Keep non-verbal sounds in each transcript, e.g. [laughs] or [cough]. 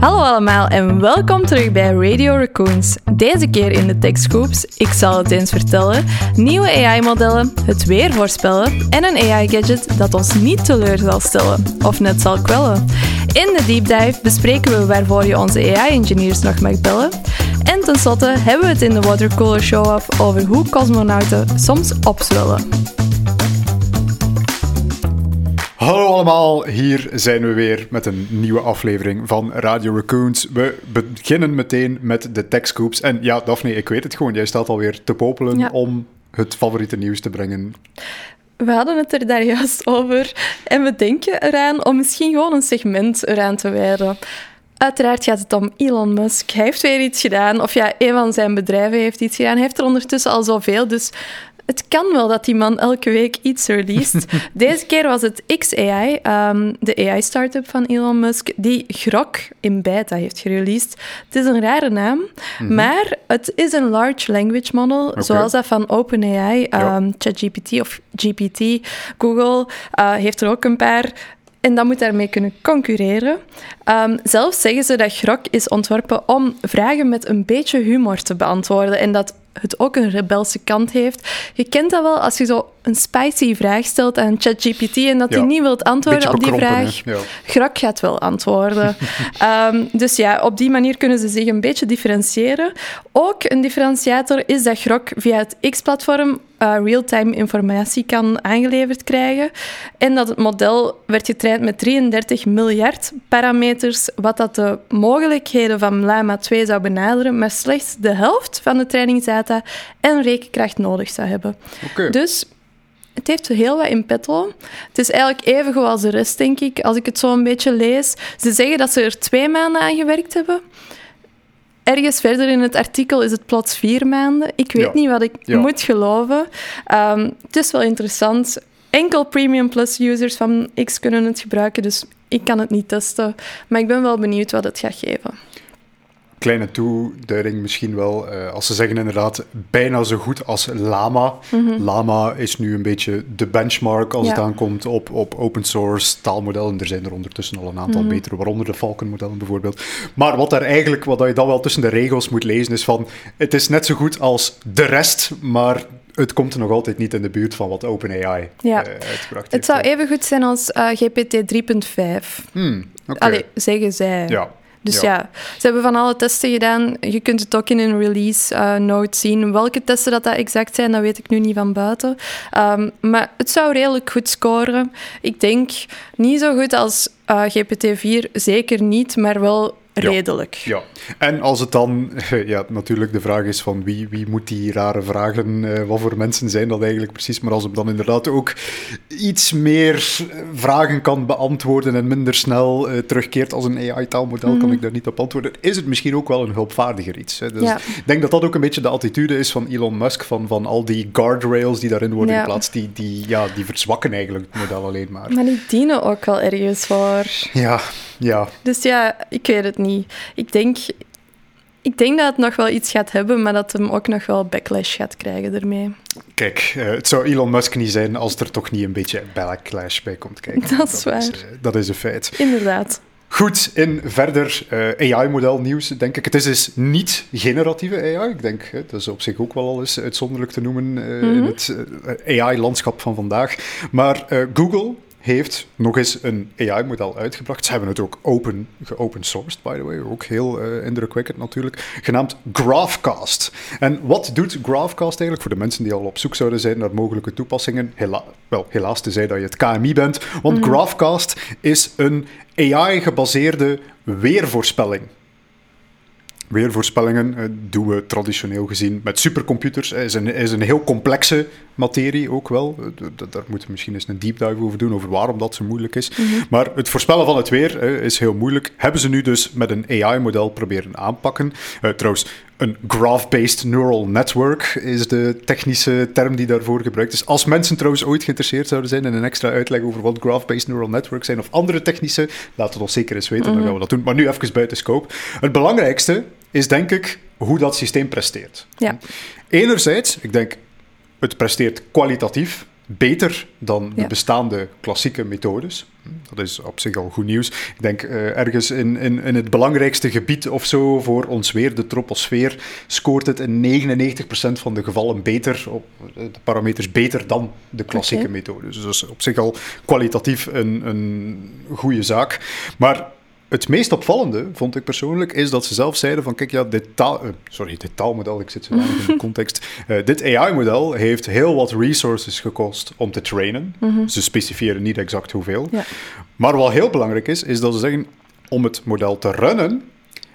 Hallo allemaal en welkom terug bij Radio Raccoons. Deze keer in de Tech Scoops, ik zal het eens vertellen, nieuwe AI-modellen, het weer voorspellen en een AI-gadget dat ons niet teleur zal stellen, of net zal kwellen. In de deep dive bespreken we waarvoor je onze AI-engineers nog mag bellen. En tenslotte hebben we het in de Watercooler Show-off over hoe cosmonauten soms opzwellen. Hallo allemaal, hier zijn we weer met een nieuwe aflevering van Radio Raccoons. We beginnen meteen met de tech scoops. En ja, Daphne, ik weet het gewoon, jij staat alweer te popelen Ja. om het favoriete nieuws te brengen. We hadden het er daar juist over en we denken eraan om misschien gewoon een segment eraan te wijden. Uiteraard gaat het om Elon Musk. Hij heeft weer iets gedaan, of ja, een van zijn bedrijven heeft iets gedaan. Hij heeft er ondertussen al zoveel, dus het kan wel dat die man elke week iets released. [laughs] Deze keer was het XAI, ehm, de AI-startup van Elon Musk, die Grok in beta heeft gereleased. Het is een rare naam, maar het is een large language model, zoals dat van OpenAI, ehm, ChatGPT of GPT. Google eh, heeft er ook een paar. En dat moet daarmee kunnen concurreren. Ehm, zelf zeggen ze dat Grok is ontworpen om vragen met een beetje humor te beantwoorden. En dat het ook een rebelse kant heeft. Je kent dat wel als je zo een spicy vraag stelt aan ChatGPT en dat hij Ja. niet wilt antwoorden op die vraag. Ja. Grok gaat wel antwoorden. [laughs] Ehm, dus ja, op die manier kunnen ze zich een beetje differentiëren. Ook een differentiator is dat Grok via het X-platform eh, real-time informatie kan aangeleverd krijgen. En dat het model werd getraind met 33 miljard parameters, wat dat de mogelijkheden van Llama 2 zou benaderen, maar slechts de helft van de trainingsdata en rekenkracht nodig zou hebben. Dus het heeft heel wat in petto. Het is eigenlijk even goed als de rest, denk ik, als ik het zo een beetje lees. Ze zeggen dat ze er twee maanden aan gewerkt hebben. Ergens verder in het artikel is het plots vier maanden. Ik weet Ja. niet wat ik Ja. moet geloven. Ehm, het is wel interessant. Enkel Premium Plus users van X kunnen het gebruiken, dus ik kan het niet testen. Maar ik ben wel benieuwd wat het gaat geven. Kleine toeduiding misschien wel. eh, als ze zeggen inderdaad bijna zo goed als Lama. Lama is nu een beetje de benchmark als. Ja. het aankomt op, op open source taalmodellen. Er zijn er ondertussen al een aantal Mhm. betere, waaronder de Falcon-modellen bijvoorbeeld. Maar wat daar eigenlijk, wat je dan wel tussen de regels moet lezen, is van het is net zo goed als de rest, maar het komt er nog altijd niet in de buurt van wat OpenAI Ja. eh, uitgebracht Het zou even goed zijn als eh, GPT 3.5. Hmm, oké. Allee, zeggen zij. Ja. Dus Ja. ja. ze hebben van alle testen gedaan. Je kunt het ook in een release eh, note zien. Welke testen dat, dat exact zijn, dat weet ik nu niet van buiten. Ehm, maar het zou redelijk goed scoren. Ik denk niet zo goed als eh, GPT-4, zeker niet, maar wel. Redelijk. Ja, en als het dan, [laughs] ja, natuurlijk de vraag is van wie, wie moet die rare vragen, eh, wat voor mensen zijn dat eigenlijk precies, maar als het dan inderdaad ook iets meer eh, vragen kan beantwoorden en minder snel eh, terugkeert als een AI-taalmodel, kan ik daar niet op antwoorden, is het misschien ook wel een hulpvaardiger iets. Hè. Dus Ja. ik denk dat dat ook een beetje de attitude is van Elon Musk, van, van al die guardrails die daarin worden Ja. geplaatst, die, die, ja, die verzwakken eigenlijk het model alleen maar. Maar die dienen ook wel ergens voor. Ja, ja, Dus ja, ik weet het niet. Ik denk, ik denk dat het nog wel iets gaat hebben, maar dat hem ook nog wel backlash gaat krijgen ermee. Kijk, eh, het zou Elon Musk niet zijn als er toch niet een beetje backlash bij komt kijken. [laughs] Dat is waar. eh, dat is een feit. Inderdaad. Goed, in verder eh, AI-model nieuws, denk ik. Het is dus niet generatieve AI. Ik denk, hè, dat is op zich ook wel al eens uitzonderlijk te noemen in het eh, AI-landschap van vandaag. Maar Google heeft nog eens een AI-model uitgebracht. Ze hebben het ook open, geopen sourced, by the way. Ook heel eh, indrukwekkend natuurlijk. Genaamd Graphcast. En wat doet Graphcast eigenlijk voor de mensen die al op zoek zouden zijn naar mogelijke toepassingen? Hela wel, helaas te zijn dat je het KMI bent. Want Graphcast is een AI-gebaseerde weervoorspelling. Weervoorspellingen eh, doen we traditioneel gezien met supercomputers. Is een, is een heel complexe materie ook wel. Eh, Daar moeten we misschien eens een deep dive over doen, over waarom dat zo moeilijk is. Maar het voorspellen van het weer eh, is heel moeilijk. Hebben ze nu dus met een AI-model proberen aanpakken. Eh, trouwens, een graph-based neural network is de technische term die daarvoor gebruikt is. Als mensen trouwens ooit geïnteresseerd zouden zijn in een extra uitleg over wat graph-based neural networks zijn of andere technische, laat het ons zeker eens weten, dan gaan we dat doen. Maar nu even buiten scope. Het belangrijkste is denk ik hoe dat systeem presteert. Ja. Enerzijds, ik denk, het presteert kwalitatief beter dan de bestaande klassieke methodes. Dat is op zich al goed nieuws. Ik denk uh, ergens in, in, in het belangrijkste gebied of zo voor ons weer, de troposfeer, scoort het in 99% van de gevallen beter, op de parameters beter dan de klassieke okay. methodes. Dus dat is op zich al kwalitatief een, een goede zaak. Maar het meest opvallende, vond ik persoonlijk, is dat ze zelf zeiden van, kijk, ja, dit taal... Uh, sorry, dit taalmodel, ik zit zo in de [laughs] context. Uh, dit AI-model heeft heel wat resources gekost om te trainen. Mm -hmm. Ze specifieren niet exact hoeveel. Ja. Maar wat heel belangrijk is, is dat ze zeggen, om het model te runnen,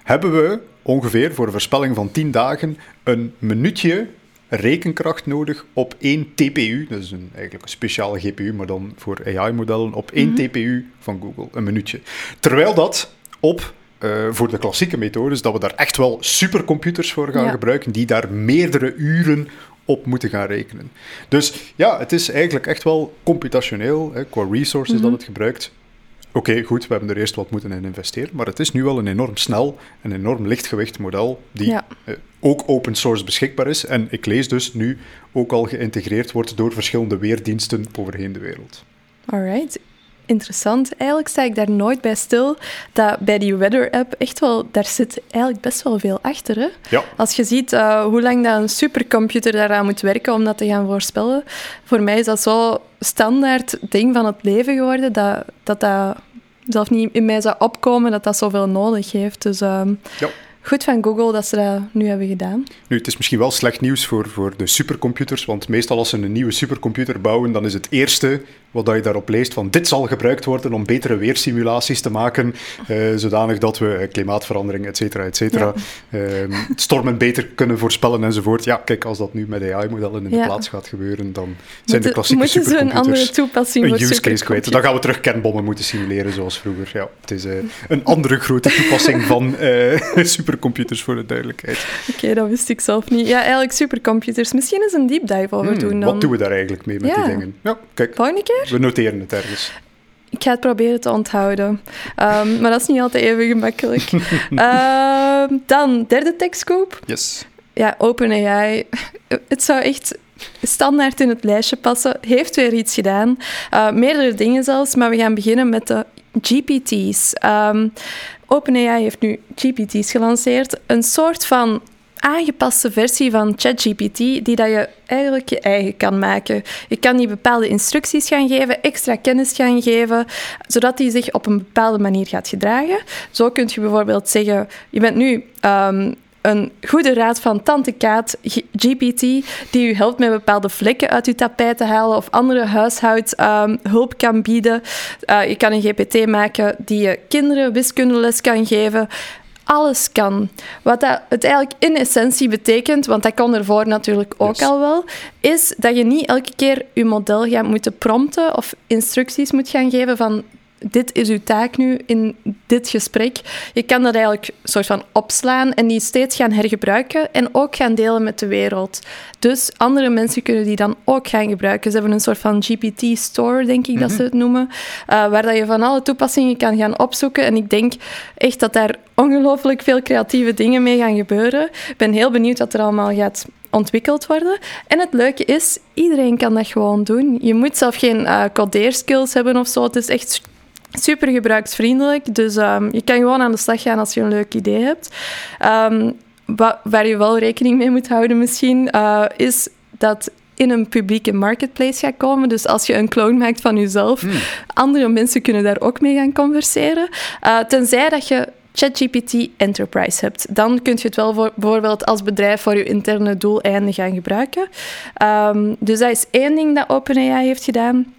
hebben we ongeveer voor een voorspelling van 10 dagen een minuutje rekenkracht nodig op één TPU. Dat is een, eigenlijk een speciale GPU, maar dan voor AI-modellen op één mhm. TPU van Google, een minuutje. Terwijl dat op uh, voor de klassieke methodes, dat we daar echt wel supercomputers voor gaan gebruiken, die daar meerdere uren op moeten gaan rekenen. Dus ja, het is eigenlijk echt wel computationeel, hè, qua resources dat mhm. het gebruikt, Oké, goed, we hebben er eerst wat moeten in investeren, maar het is nu wel een enorm snel en enorm lichtgewicht model die eh, ook open source beschikbaar is. En ik lees dus nu ook al geïntegreerd wordt door verschillende weerdiensten overheen de wereld. Alright, interessant. Eigenlijk sta ik daar nooit bij stil dat bij die weather-app echt wel, daar zit eigenlijk best wel veel achter. Hè? Ja. Als je ziet uh, hoe lang dat een supercomputer daaraan moet werken om dat te gaan voorspellen, voor mij is dat zo standaard ding van het leven geworden dat dat, dat zelf niet in mij zou opkomen dat dat zoveel nodig heeft. Dus uh, ja goed van Google dat ze dat nu hebben gedaan. Nu, het is misschien wel slecht nieuws voor, voor de supercomputers, want meestal als ze een nieuwe supercomputer bouwen, dan is het eerste wat je daarop leest van dit zal gebruikt worden om betere weersimulaties te maken, uh, zodanig dat we uh, klimaatverandering, et cetera, et cetera, ja. uh, stormen beter kunnen voorspellen enzovoort. Ja, kijk, als dat nu met AI-modellen in de plaats gaat gebeuren, dan zijn de klassieke supercomputers een andere toepassing een use case kwijt. Dan gaan we terug kernbommen moeten simuleren zoals vroeger. Ja, het is eh, een andere grote toepassing van supercomputers voor de duidelijkheid. Oké, dat wist ik zelf niet. Ja, eigenlijk supercomputers. Misschien eens een deep dive over hmm, doen dan. Wat doen we daar eigenlijk mee met die dingen? Ja, kijk. Volgende keer? We noteren het ergens. Ik ga het proberen te onthouden. Um, maar dat is niet altijd even gemakkelijk. uh, [laughs] dan, derde tekstkoop. Yes. Ja, OpenAI. Het zou echt standaard in het lijstje passen. Heeft weer iets gedaan. Uh, meerdere dingen zelfs, maar we gaan beginnen met de GPT's. Um, OpenAI heeft nu GPT's gelanceerd. Een soort van aangepaste versie van ChatGPT die dat je eigenlijk je eigen kan maken. Je kan die bepaalde instructies gaan geven, extra kennis gaan geven, zodat die zich op een bepaalde manier gaat gedragen. Zo kun je bijvoorbeeld zeggen, je bent nu um, een goede raad van Tante Kaat, GPT, die u helpt met bepaalde vlekken uit uw tapijt te halen of andere huishoudhulp um, kan bieden. Uh, je kan een GPT maken die je kinderen wiskundeles kan geven alles kan. Wat dat het eigenlijk in essentie betekent, want dat kon ervoor natuurlijk ook al wel, is dat je niet elke keer je model gaat moeten prompten of instructies moet gaan geven van dit is uw taak nu in dit gesprek. Je kan dat eigenlijk soort van opslaan en die steeds gaan hergebruiken en ook gaan delen met de wereld. Dus andere mensen kunnen die dan ook gaan gebruiken. Ze hebben een soort van GPT-store, denk ik dat ze mhm. het noemen, uh, waar dat je van alle toepassingen kan gaan opzoeken. En ik denk echt dat daar ongelooflijk veel creatieve dingen mee gaan gebeuren. Ik ben heel benieuwd wat er allemaal gaat ontwikkeld worden. En het leuke is, iedereen kan dat gewoon doen. Je moet zelf geen uh, codeerskills hebben of zo. Het is echt super gebruiksvriendelijk. Dus um, je kan gewoon aan de slag gaan als je een leuk idee hebt. Um, waar je wel rekening mee moet houden misschien, uh, is dat in een publieke marketplace gaat komen. Dus als je een clone maakt van jezelf, hmm. andere mensen kunnen daar ook mee gaan converseren. Uh, tenzij dat je ChatGPT Enterprise hebt. Dan kun je het wel voor, bijvoorbeeld als bedrijf voor je interne doeleinden gaan gebruiken. Um, dus dat is één ding dat OpenAI heeft gedaan.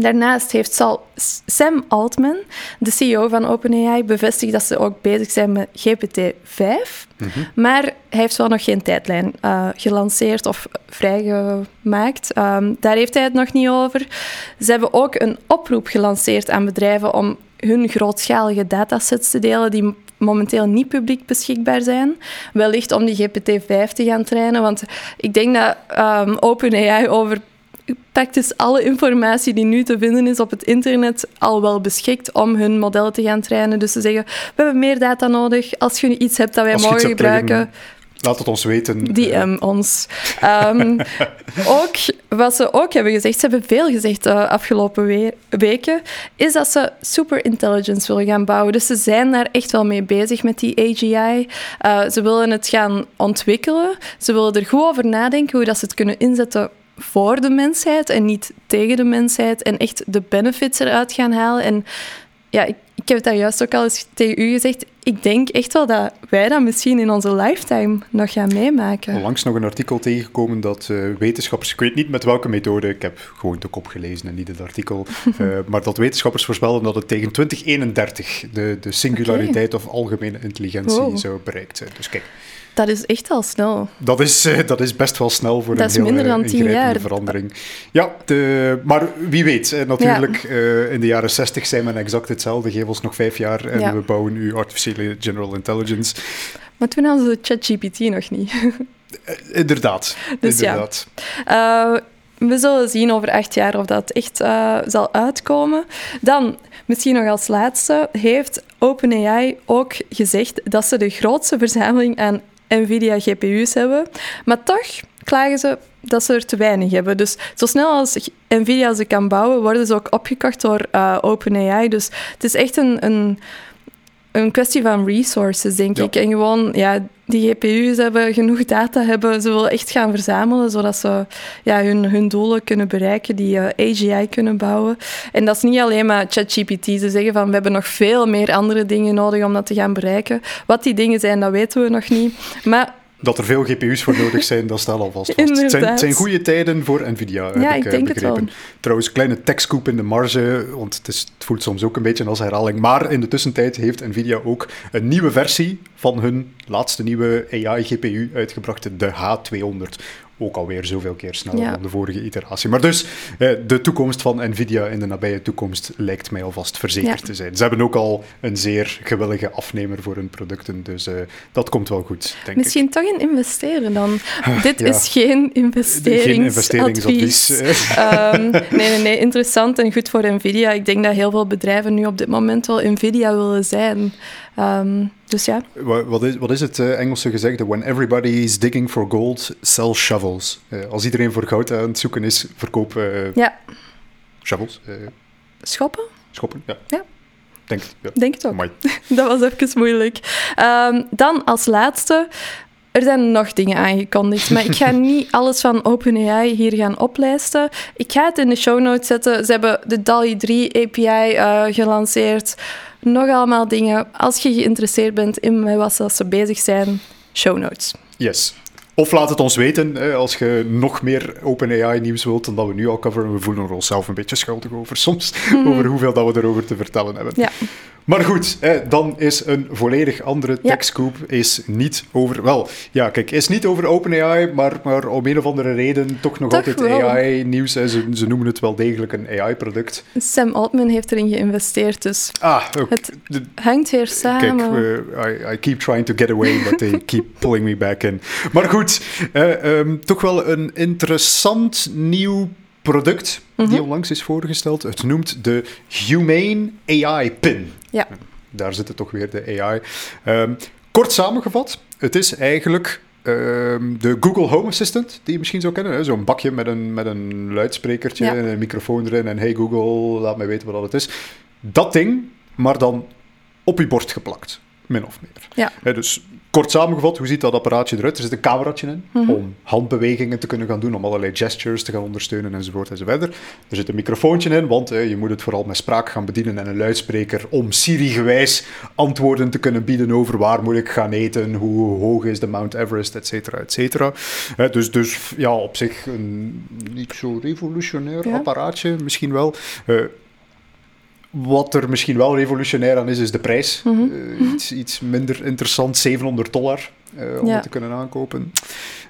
Daarnaast heeft Sam Altman, de CEO van OpenAI, bevestigd dat ze ook bezig zijn met GPT-5. Mhm. Maar hij heeft wel nog geen tijdlijn uh, gelanceerd of vrijgemaakt. Um, daar heeft hij het nog niet over. Ze hebben ook een oproep gelanceerd aan bedrijven om hun grootschalige datasets te delen die momenteel niet publiek beschikbaar zijn. Wellicht om die GPT-5 te gaan trainen, want ik denk dat um, OpenAI over praktisch alle informatie die nu te vinden is op het internet al wel beschikt om hun modellen te gaan trainen. Dus ze zeggen, we hebben meer data nodig. Als je iets hebt dat wij mogen gebruiken... Laat het ons weten. DM ons. Um, [laughs] ook, wat ze ook hebben gezegd, ze hebben veel gezegd de uh, afgelopen we weken, is dat ze super intelligence willen gaan bouwen. Dus ze zijn daar echt wel mee bezig met die AGI. Uh, ze willen het gaan ontwikkelen. Ze willen er goed over nadenken hoe dat ze het kunnen inzetten voor de mensheid en niet tegen de mensheid. En echt de benefits eruit gaan halen. En ja, ik, ik heb het daar juist ook al eens tegen u gezegd. Ik denk echt wel dat wij dat misschien in onze lifetime nog gaan meemaken. Onlangs nog een artikel tegengekomen dat uh, wetenschappers, ik weet niet met welke methode, ik heb gewoon de kop gelezen en niet het artikel, uh, [laughs] maar dat wetenschappers voorspellen dat het tegen 2031 de, de singulariteit okay. of algemene intelligentie wow. zou bereikt zijn. Dus kijk. Dat is echt al snel. Dat is, uh, dat is best wel snel voor dat een heel minder dan tien jaar. verandering. Ja, de, maar wie weet. Uh, natuurlijk, ja. uh, in de jaren 60 zijn we exact hetzelfde. Geef ons nog vijf jaar en ja. we bouwen nu artificiële general intelligence. Maar toen hadden ze ChatGPT nog niet. inderdaad. Dus inderdaad. ja. we zullen zien over acht jaar of dat echt zal uitkomen. Dan, misschien nog als laatste, heeft OpenAI ook gezegd dat ze de grootste verzameling aan NVIDIA GPU's hebben. Maar toch klagen ze dat ze er te weinig hebben. Dus zo snel als NVIDIA ze kan bouwen, worden ze ook opgekocht door uh, OpenAI. Dus het is echt een, een, een kwestie van resources, denk ja. ik. En gewoon, ja, die GPU's hebben genoeg data hebben. Ze willen echt gaan verzamelen, zodat ze ja, hun, hun doelen kunnen bereiken, die uh, AGI kunnen bouwen. En dat is niet alleen maar ChatGPT. Ze zeggen van, we hebben nog veel meer andere dingen nodig om dat te gaan bereiken. Wat die dingen zijn, dat weten we nog niet. Maar dat er veel GPU's voor nodig zijn, dat staat alvast [laughs] vast. Het zijn, het zijn, goede tijden voor Nvidia, ja, heb ik, denk begrepen. Het wel. Trouwens, kleine tekstkoep in de marge, want het, is, het, voelt soms ook een beetje als herhaling. Maar in de tussentijd heeft Nvidia ook een nieuwe versie van hun laatste nieuwe AI-GPU uitgebracht, de H200 ook alweer zoveel keer sneller ja. dan de vorige iteratie. Maar dus, eh, de toekomst van Nvidia in de nabije toekomst lijkt mij alvast verzekerd ja. te zijn. Ze hebben ook al een zeer gewillige afnemer voor hun producten, dus uh, dat komt wel goed, denk Misschien ik. toch in investeren dan. [sighs] Dit ja. is geen investeringsadvies. Geen investeringsadvies. um, [laughs] nee, nee, nee, interessant en goed voor Nvidia. Ik denk dat heel veel bedrijven nu op dit moment wel Nvidia willen zijn. Um, dus ja. Wat is, wat is het uh, Engelse gezegde? When everybody is digging for gold, sell shovels. Uh, als iedereen voor goud aan het zoeken is, verkoop uh, ja. shovels. Schoppen? Schoppen, ja. ja. Denk, ja. Denk het ook. [laughs] Dat was even moeilijk. Um, dan als laatste. Er zijn nog dingen aangekondigd, maar ik ga [laughs] niet alles van OpenAI hier gaan oplijsten. Ik ga het in de show notes zetten. Ze hebben de DALI 3 API uh, gelanceerd. Nog allemaal dingen. Als je geïnteresseerd bent in wat ze bezig zijn, show notes. Yes. Of laat het ons weten als je nog meer OpenAI-nieuws wilt dan dat we nu al coveren. We voelen er onszelf een beetje schuldig over soms, mm. over hoeveel dat we erover te vertellen hebben. Ja. Maar goed, dan is een volledig andere Ja. techscoop is niet over... Wel, ja, kijk, is niet over OpenAI, maar, maar om een of andere reden toch nog Toch altijd. AI-nieuws. Ze, ze noemen het wel degelijk een AI-product. Sam Altman heeft erin geïnvesteerd, dus Ah. Het hangt weer Kijk, samen. we- I, I keep trying to get away, but they keep [laughs] pulling me back in. Maar goed, eh, ehm, toch wel een interessant nieuw product die Mhm. onlangs is voorgesteld. Het noemt de Humane AI Pin. Ja. Daar zit het toch weer, de AI. Ehm, kort samengevat, het is eigenlijk ehm, de Google Home Assistant, die je misschien zou kennen. hè. Zo'n bakje met een, met een luidsprekertje Ja. en een microfoon erin. En hey Google, laat mij weten wat dat het is. Dat ding, maar dan op je borst geplakt. Min of meer. Ja. Dus kort samengevat, hoe ziet dat apparaatje eruit? Er zit een cameraatje in Mhm. om handbewegingen te kunnen gaan doen, om allerlei gestures te gaan ondersteunen enzovoort enzoverder. Er zit een microfoontje in, want hè, je moet het vooral met spraak gaan bedienen en een luidspreker om Siri-gewijs antwoorden te kunnen bieden over waar moet ik gaan eten, hoe hoog is de Mount Everest, et cetera, et cetera. Hè, dus, dus ja, op zich een niet zo revolutionair Ja. apparaatje, misschien wel. Eh, wat er misschien wel revolutionair aan is, is de prijs. Mhm. Eh, iets, iets minder interessant, 700 dollar eh, om Ja. het te kunnen aankopen.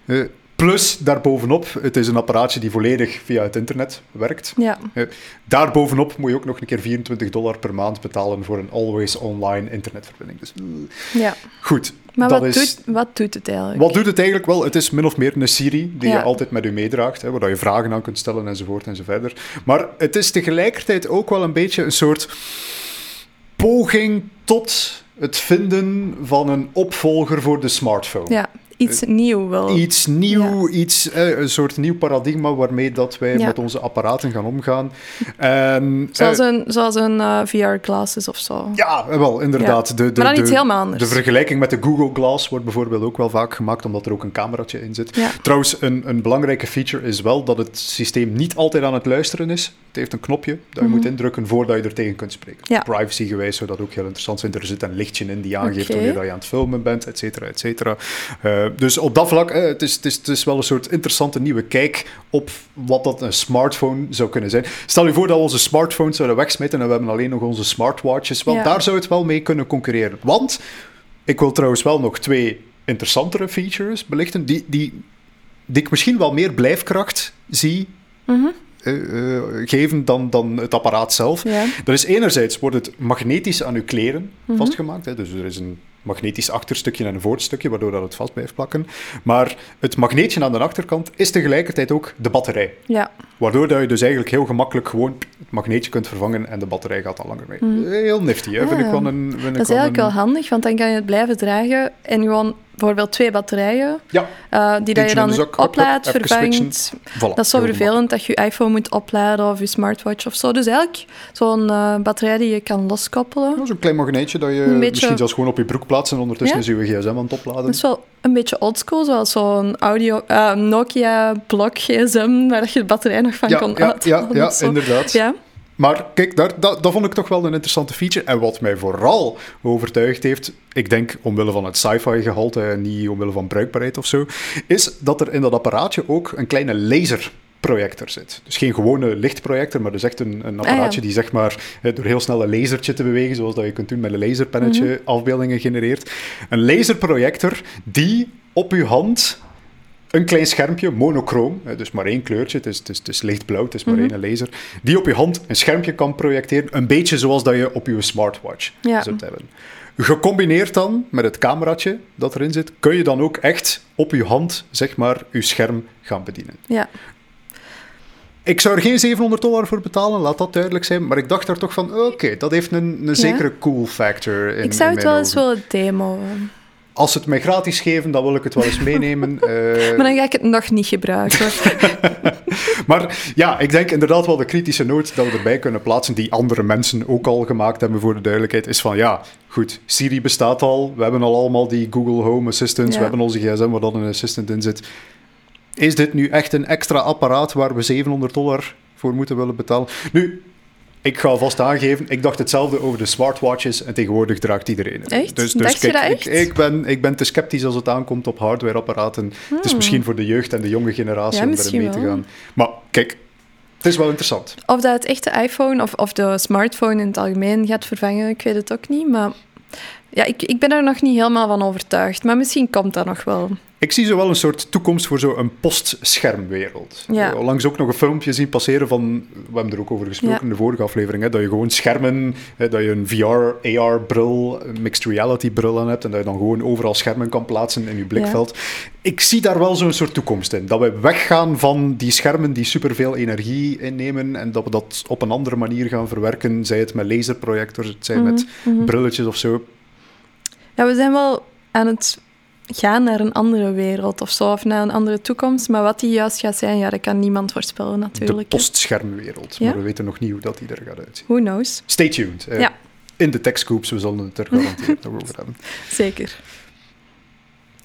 Eh, plus, daarbovenop, het is een apparaatje die volledig via het internet werkt. Ja, Daarbovenop moet je ook nog een keer 24 dollar per maand betalen voor een always online internetverbinding. Dus eh, ja. goed, Maar wat, is... doet, wat doet het eigenlijk? Wat doet het eigenlijk wel? Het is min of meer een Siri die Ja. je altijd met je meedraagt, hè, waar je vragen aan kunt stellen enzovoort enzoverder. Maar het is tegelijkertijd ook wel een beetje een soort poging tot het vinden van een opvolger voor de smartphone. Ja, Iets nieuw wel. Iets nieuw, iets, eh, een soort nieuw paradigma waarmee dat wij Ja. met onze apparaten gaan omgaan. En, Zoals eh, een, zoals een eh, VR-glasses of zo. ja, wel, inderdaad. Ja. De, de, maar dan de, iets helemaal anders. De vergelijking met de Google Glass wordt bijvoorbeeld ook wel vaak gemaakt, omdat er ook een cameraatje in zit. Trouwens, een, een belangrijke feature is wel dat het systeem niet altijd aan het luisteren is. Het heeft een knopje dat je Mhm. moet indrukken voordat je er tegen kunt spreken. Privacy-gewijs zou dat ook heel interessant zijn. Er zit een lichtje in die aangeeft wanneer dat je aan het filmen bent, et cetera, et cetera. Eh, dus op dat vlak, eh, het, is, het, is, het is wel een soort interessante nieuwe kijk op wat dat een smartphone zou kunnen zijn. Stel je voor dat we onze smartphones zouden wegsmeten en we hebben alleen nog onze smartwatches. Wel, Ja. daar zou het wel mee kunnen concurreren. Want, ik wil trouwens wel nog twee interessantere features belichten, die, die, die ik misschien wel meer blijfkracht zie Mhm. eh, eh, geven dan, dan het apparaat zelf. Ja. Dat is enerzijds wordt het magnetisch aan uw kleren Mhm. vastgemaakt. Hè? Dus er is een magnetisch achterstukje en een voorstukje, waardoor dat het vast blijft plakken. Maar het magneetje aan de achterkant is tegelijkertijd ook de batterij. ja. Waardoor dat je dus eigenlijk heel gemakkelijk gewoon het magneetje kunt vervangen en de batterij gaat al langer mee. Mhm. Heel nifty, hè? Vind ik wel een... Dat is eigenlijk wel handig, want dan kan je het blijven dragen en gewoon bijvoorbeeld twee batterijen, Ja, eh, die dat je dan oplaadt, even vervangt. voilà. Dat is zo vervelend dat je je iPhone moet opladen of je smartwatch of zo. Dus eigenlijk zo'n eh, batterij die je kan loskoppelen. Ja, Zo'n klein magneetje dat je beetje- misschien zelfs gewoon op je broek plaatst en ondertussen Ja. is je gsm aan het opladen. Dat is wel een beetje oldschool, zoals zo'n audio, eh, Nokia blok gsm, waar je de batterij nog van ja, kon ja, ja, uithalen ja, inderdaad. Ja, Maar kijk, daar, dat, dat vond ik toch wel een interessante feature. En wat mij vooral overtuigd heeft, ik denk omwille van het sci-fi gehalte en niet omwille van bruikbaarheid of zo, is dat er in dat apparaatje ook een kleine laserprojector zit. Dus geen gewone lichtprojector, maar dus echt een, een apparaatje ja. die zeg maar eh, door heel snel een lasertje te bewegen, zoals dat je kunt doen met een laserpennetje, afbeeldingen genereert. Een laserprojector die op uw hand een klein schermpje, monochroom, dus maar één kleurtje, het is, het is, het is lichtblauw, het is maar Mhm. één laser, die op je hand een schermpje kan projecteren, een beetje zoals dat je op je smartwatch Ja. zult hebben. Gecombineerd dan met het cameraatje dat erin zit, kun je dan ook echt op je hand, zeg maar, je scherm gaan bedienen. ja. Ik zou er geen 700 dollar voor betalen, laat dat duidelijk zijn, maar ik dacht daar toch van, oké, dat heeft een, een zekere cool factor in ik zou in het wel eens willen demoen. Als ze het mij gratis geven, dan wil ik het wel eens [laughs] meenemen. eh, Maar dan ga ik het nog niet gebruiken. [laughs] Maar ja, ik denk inderdaad wel de kritische noot dat we erbij kunnen plaatsen, die andere mensen ook al gemaakt hebben voor de duidelijkheid, is van ja, goed, Siri bestaat al, we hebben al allemaal die Google Home Assistants, Ja. we hebben onze gsm waar dan een assistant in zit. Is dit nu echt een extra apparaat waar we 700 dollar voor moeten willen betalen? Nu, ik ga vast aangeven, ik dacht hetzelfde over de smartwatches en tegenwoordig draagt iedereen. Echt? Dus, dus kijk, ik, ik, ben, ik ben te sceptisch als het aankomt op hardwareapparaten. Het is misschien voor de jeugd en de jonge generatie Hmm. Ja, om erin misschien mee te gaan. Maar kijk, het is wel interessant. Of dat het echte iPhone of, of de smartphone in het algemeen gaat vervangen, ik weet het ook niet. Maar ja, ik, ik ben er nog niet helemaal van overtuigd. Maar misschien komt dat nog wel. Ik zie zo wel een soort toekomst voor zo'n postschermwereld. Ja. Onlangs ook nog een filmpje zien passeren van, we hebben er ook over gesproken Ja. in de vorige aflevering, hè, dat je gewoon schermen, hè, dat je een VR, AR-bril, mixed reality-bril aan hebt en dat je dan gewoon overal schermen kan plaatsen in je blikveld. Ik zie daar wel zo'n soort toekomst in. Dat we weggaan van die schermen die superveel energie innemen en dat we dat op een andere manier gaan verwerken, zij het met laserprojectors, het zij met Mhm. brilletjes of zo. Ja, we zijn wel aan het gaan naar een andere wereld of zo, of naar een andere toekomst. Maar wat die juist gaat zijn, ja, dat kan niemand voorspellen De natuurlijk. hè. postschermwereld. Ja. Maar we weten nog niet hoe dat die er gaat uitzien. Who knows? Stay tuned. eh, Ja. In de techscoops, we zullen het er nog over hebben. [laughs] Zeker.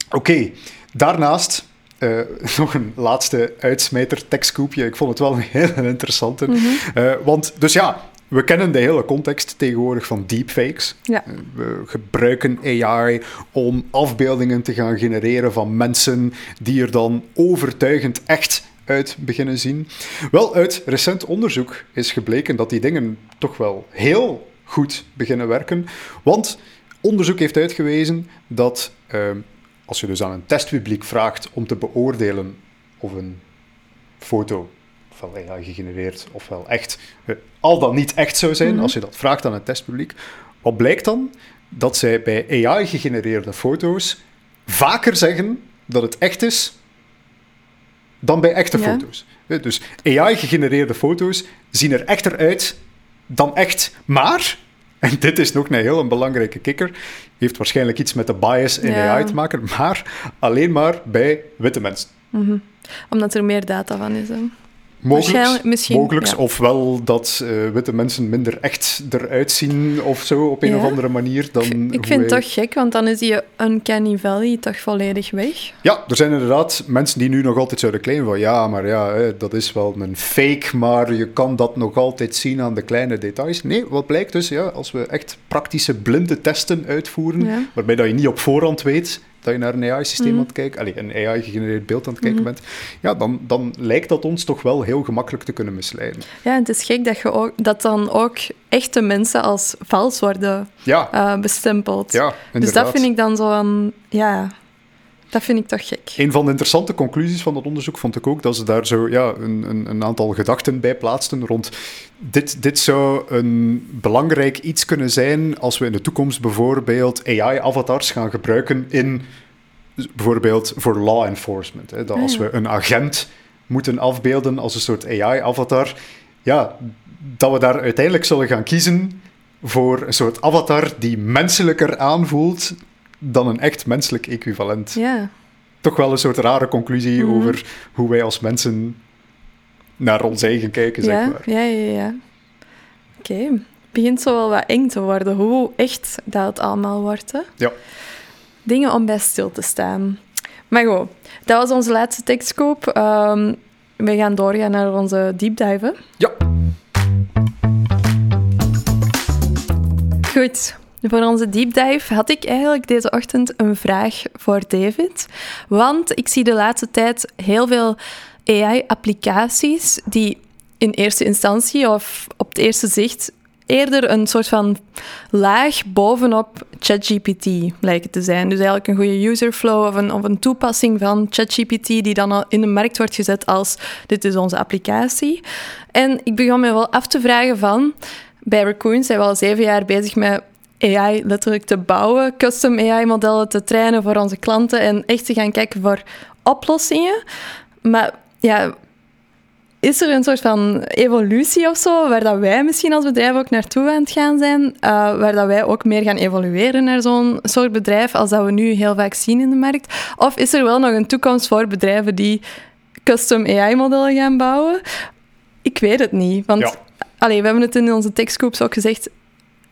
Oké, daarnaast eh, [laughs] nog een laatste uitsmijter, techscoopje. Ik vond het wel een [laughs] heel interessante. Mhm. Eh, want, dus ja, we kennen de hele context tegenwoordig van deepfakes. Ja. Eh, We gebruiken AI om afbeeldingen te gaan genereren van mensen die er dan overtuigend echt uit beginnen zien. Wel, uit recent onderzoek is gebleken dat die dingen toch wel heel goed beginnen werken. Want onderzoek heeft uitgewezen dat ehm, als je dus aan een testpubliek vraagt om te beoordelen of een foto ofwel AI gegenereerd ofwel echt, eh, al dan niet echt zou zijn, Mhm. als je dat vraagt aan het testpubliek, wat blijkt dan? Dat zij bij AI gegenereerde foto's vaker zeggen dat het echt is dan bij echte Ja. foto's. Eh, Dus AI gegenereerde foto's zien er echter uit dan echt, maar, En dit is nog een heel een belangrijke kikker. Heeft waarschijnlijk iets met de bias in Ja. AI te maken, maar alleen maar bij witte mensen. Mhm. Omdat er meer data van is. Hè. Mogelijks, misschien, mogelijks. ja. ofwel dat eh, witte mensen minder echt eruit zien of zo, op een Ja. of andere manier. Dan Ik hoe vind het toch gek, want dan is die Uncanny Valley toch volledig weg. Ja, er zijn inderdaad mensen die nu nog altijd zouden claimen van ja, maar ja, hè, dat is wel een fake, maar je kan dat nog altijd zien aan de kleine details. Nee, wat blijkt dus, ja, als we echt praktische blinde testen uitvoeren, Ja. waarbij dat je niet op voorhand weet dat je naar een AI-systeem Mhm. aan het kijken, allee, een AI-gegenereerd beeld aan het kijken Mhm. bent, ja, dan, dan lijkt dat ons toch wel heel gemakkelijk te kunnen misleiden. Ja, en het is gek dat, je ook, dat dan ook echte mensen als vals worden Ja, eh, bestempeld. ja, dus dat vind ik dan zo een... Ja, dat vind ik toch gek. Een van de interessante conclusies van dat onderzoek vond ik ook dat ze daar zo ja, een, een, een aantal gedachten bij plaatsten rond dit, dit zou een belangrijk iets kunnen zijn als we in de toekomst bijvoorbeeld AI-avatars gaan gebruiken in bijvoorbeeld voor law enforcement. Hè, dat Ah, als we een agent moeten afbeelden als een soort AI-avatar, ja, dat we daar uiteindelijk zullen gaan kiezen voor een soort avatar die menselijker aanvoelt dan een echt menselijk equivalent Ja, toch wel een soort rare conclusie Mhm. over hoe wij als mensen naar ons eigen kijken, zeg ja, maar. ja, ja. ja. Oké. Het begint zo wel wat eng te worden, hoe echt dat het allemaal wordt. Hè? Ja. Dingen om bij stil te staan. Maar goed, dat was onze laatste tekstkoop. Ehm, we gaan doorgaan naar onze deep dive. hè. Ja. Goed. Voor onze deep dive had ik eigenlijk deze ochtend een vraag voor David. Want ik zie de laatste tijd heel veel AI-applicaties die in eerste instantie of op het eerste zicht eerder een soort van laag bovenop ChatGPT lijken te zijn. Dus eigenlijk een goede userflow of een, of een toepassing van ChatGPT die dan al in de markt wordt gezet als dit is onze applicatie. En ik begon me wel af te vragen van... Bij Raccoon zijn we al zeven jaar bezig met AI letterlijk te bouwen, custom AI-modellen te trainen voor onze klanten en echt te gaan kijken voor oplossingen. Maar ja, is er een soort van evolutie of zo, waar dat wij misschien als bedrijf ook naartoe aan het gaan zijn, eh, waar dat wij ook meer gaan evolueren naar zo'n soort bedrijf als dat we nu heel vaak zien in de markt? Of is er wel nog een toekomst voor bedrijven die custom AI-modellen gaan bouwen? Ik weet het niet, want Ja. allee, we hebben het in onze tekstcoops ook gezegd,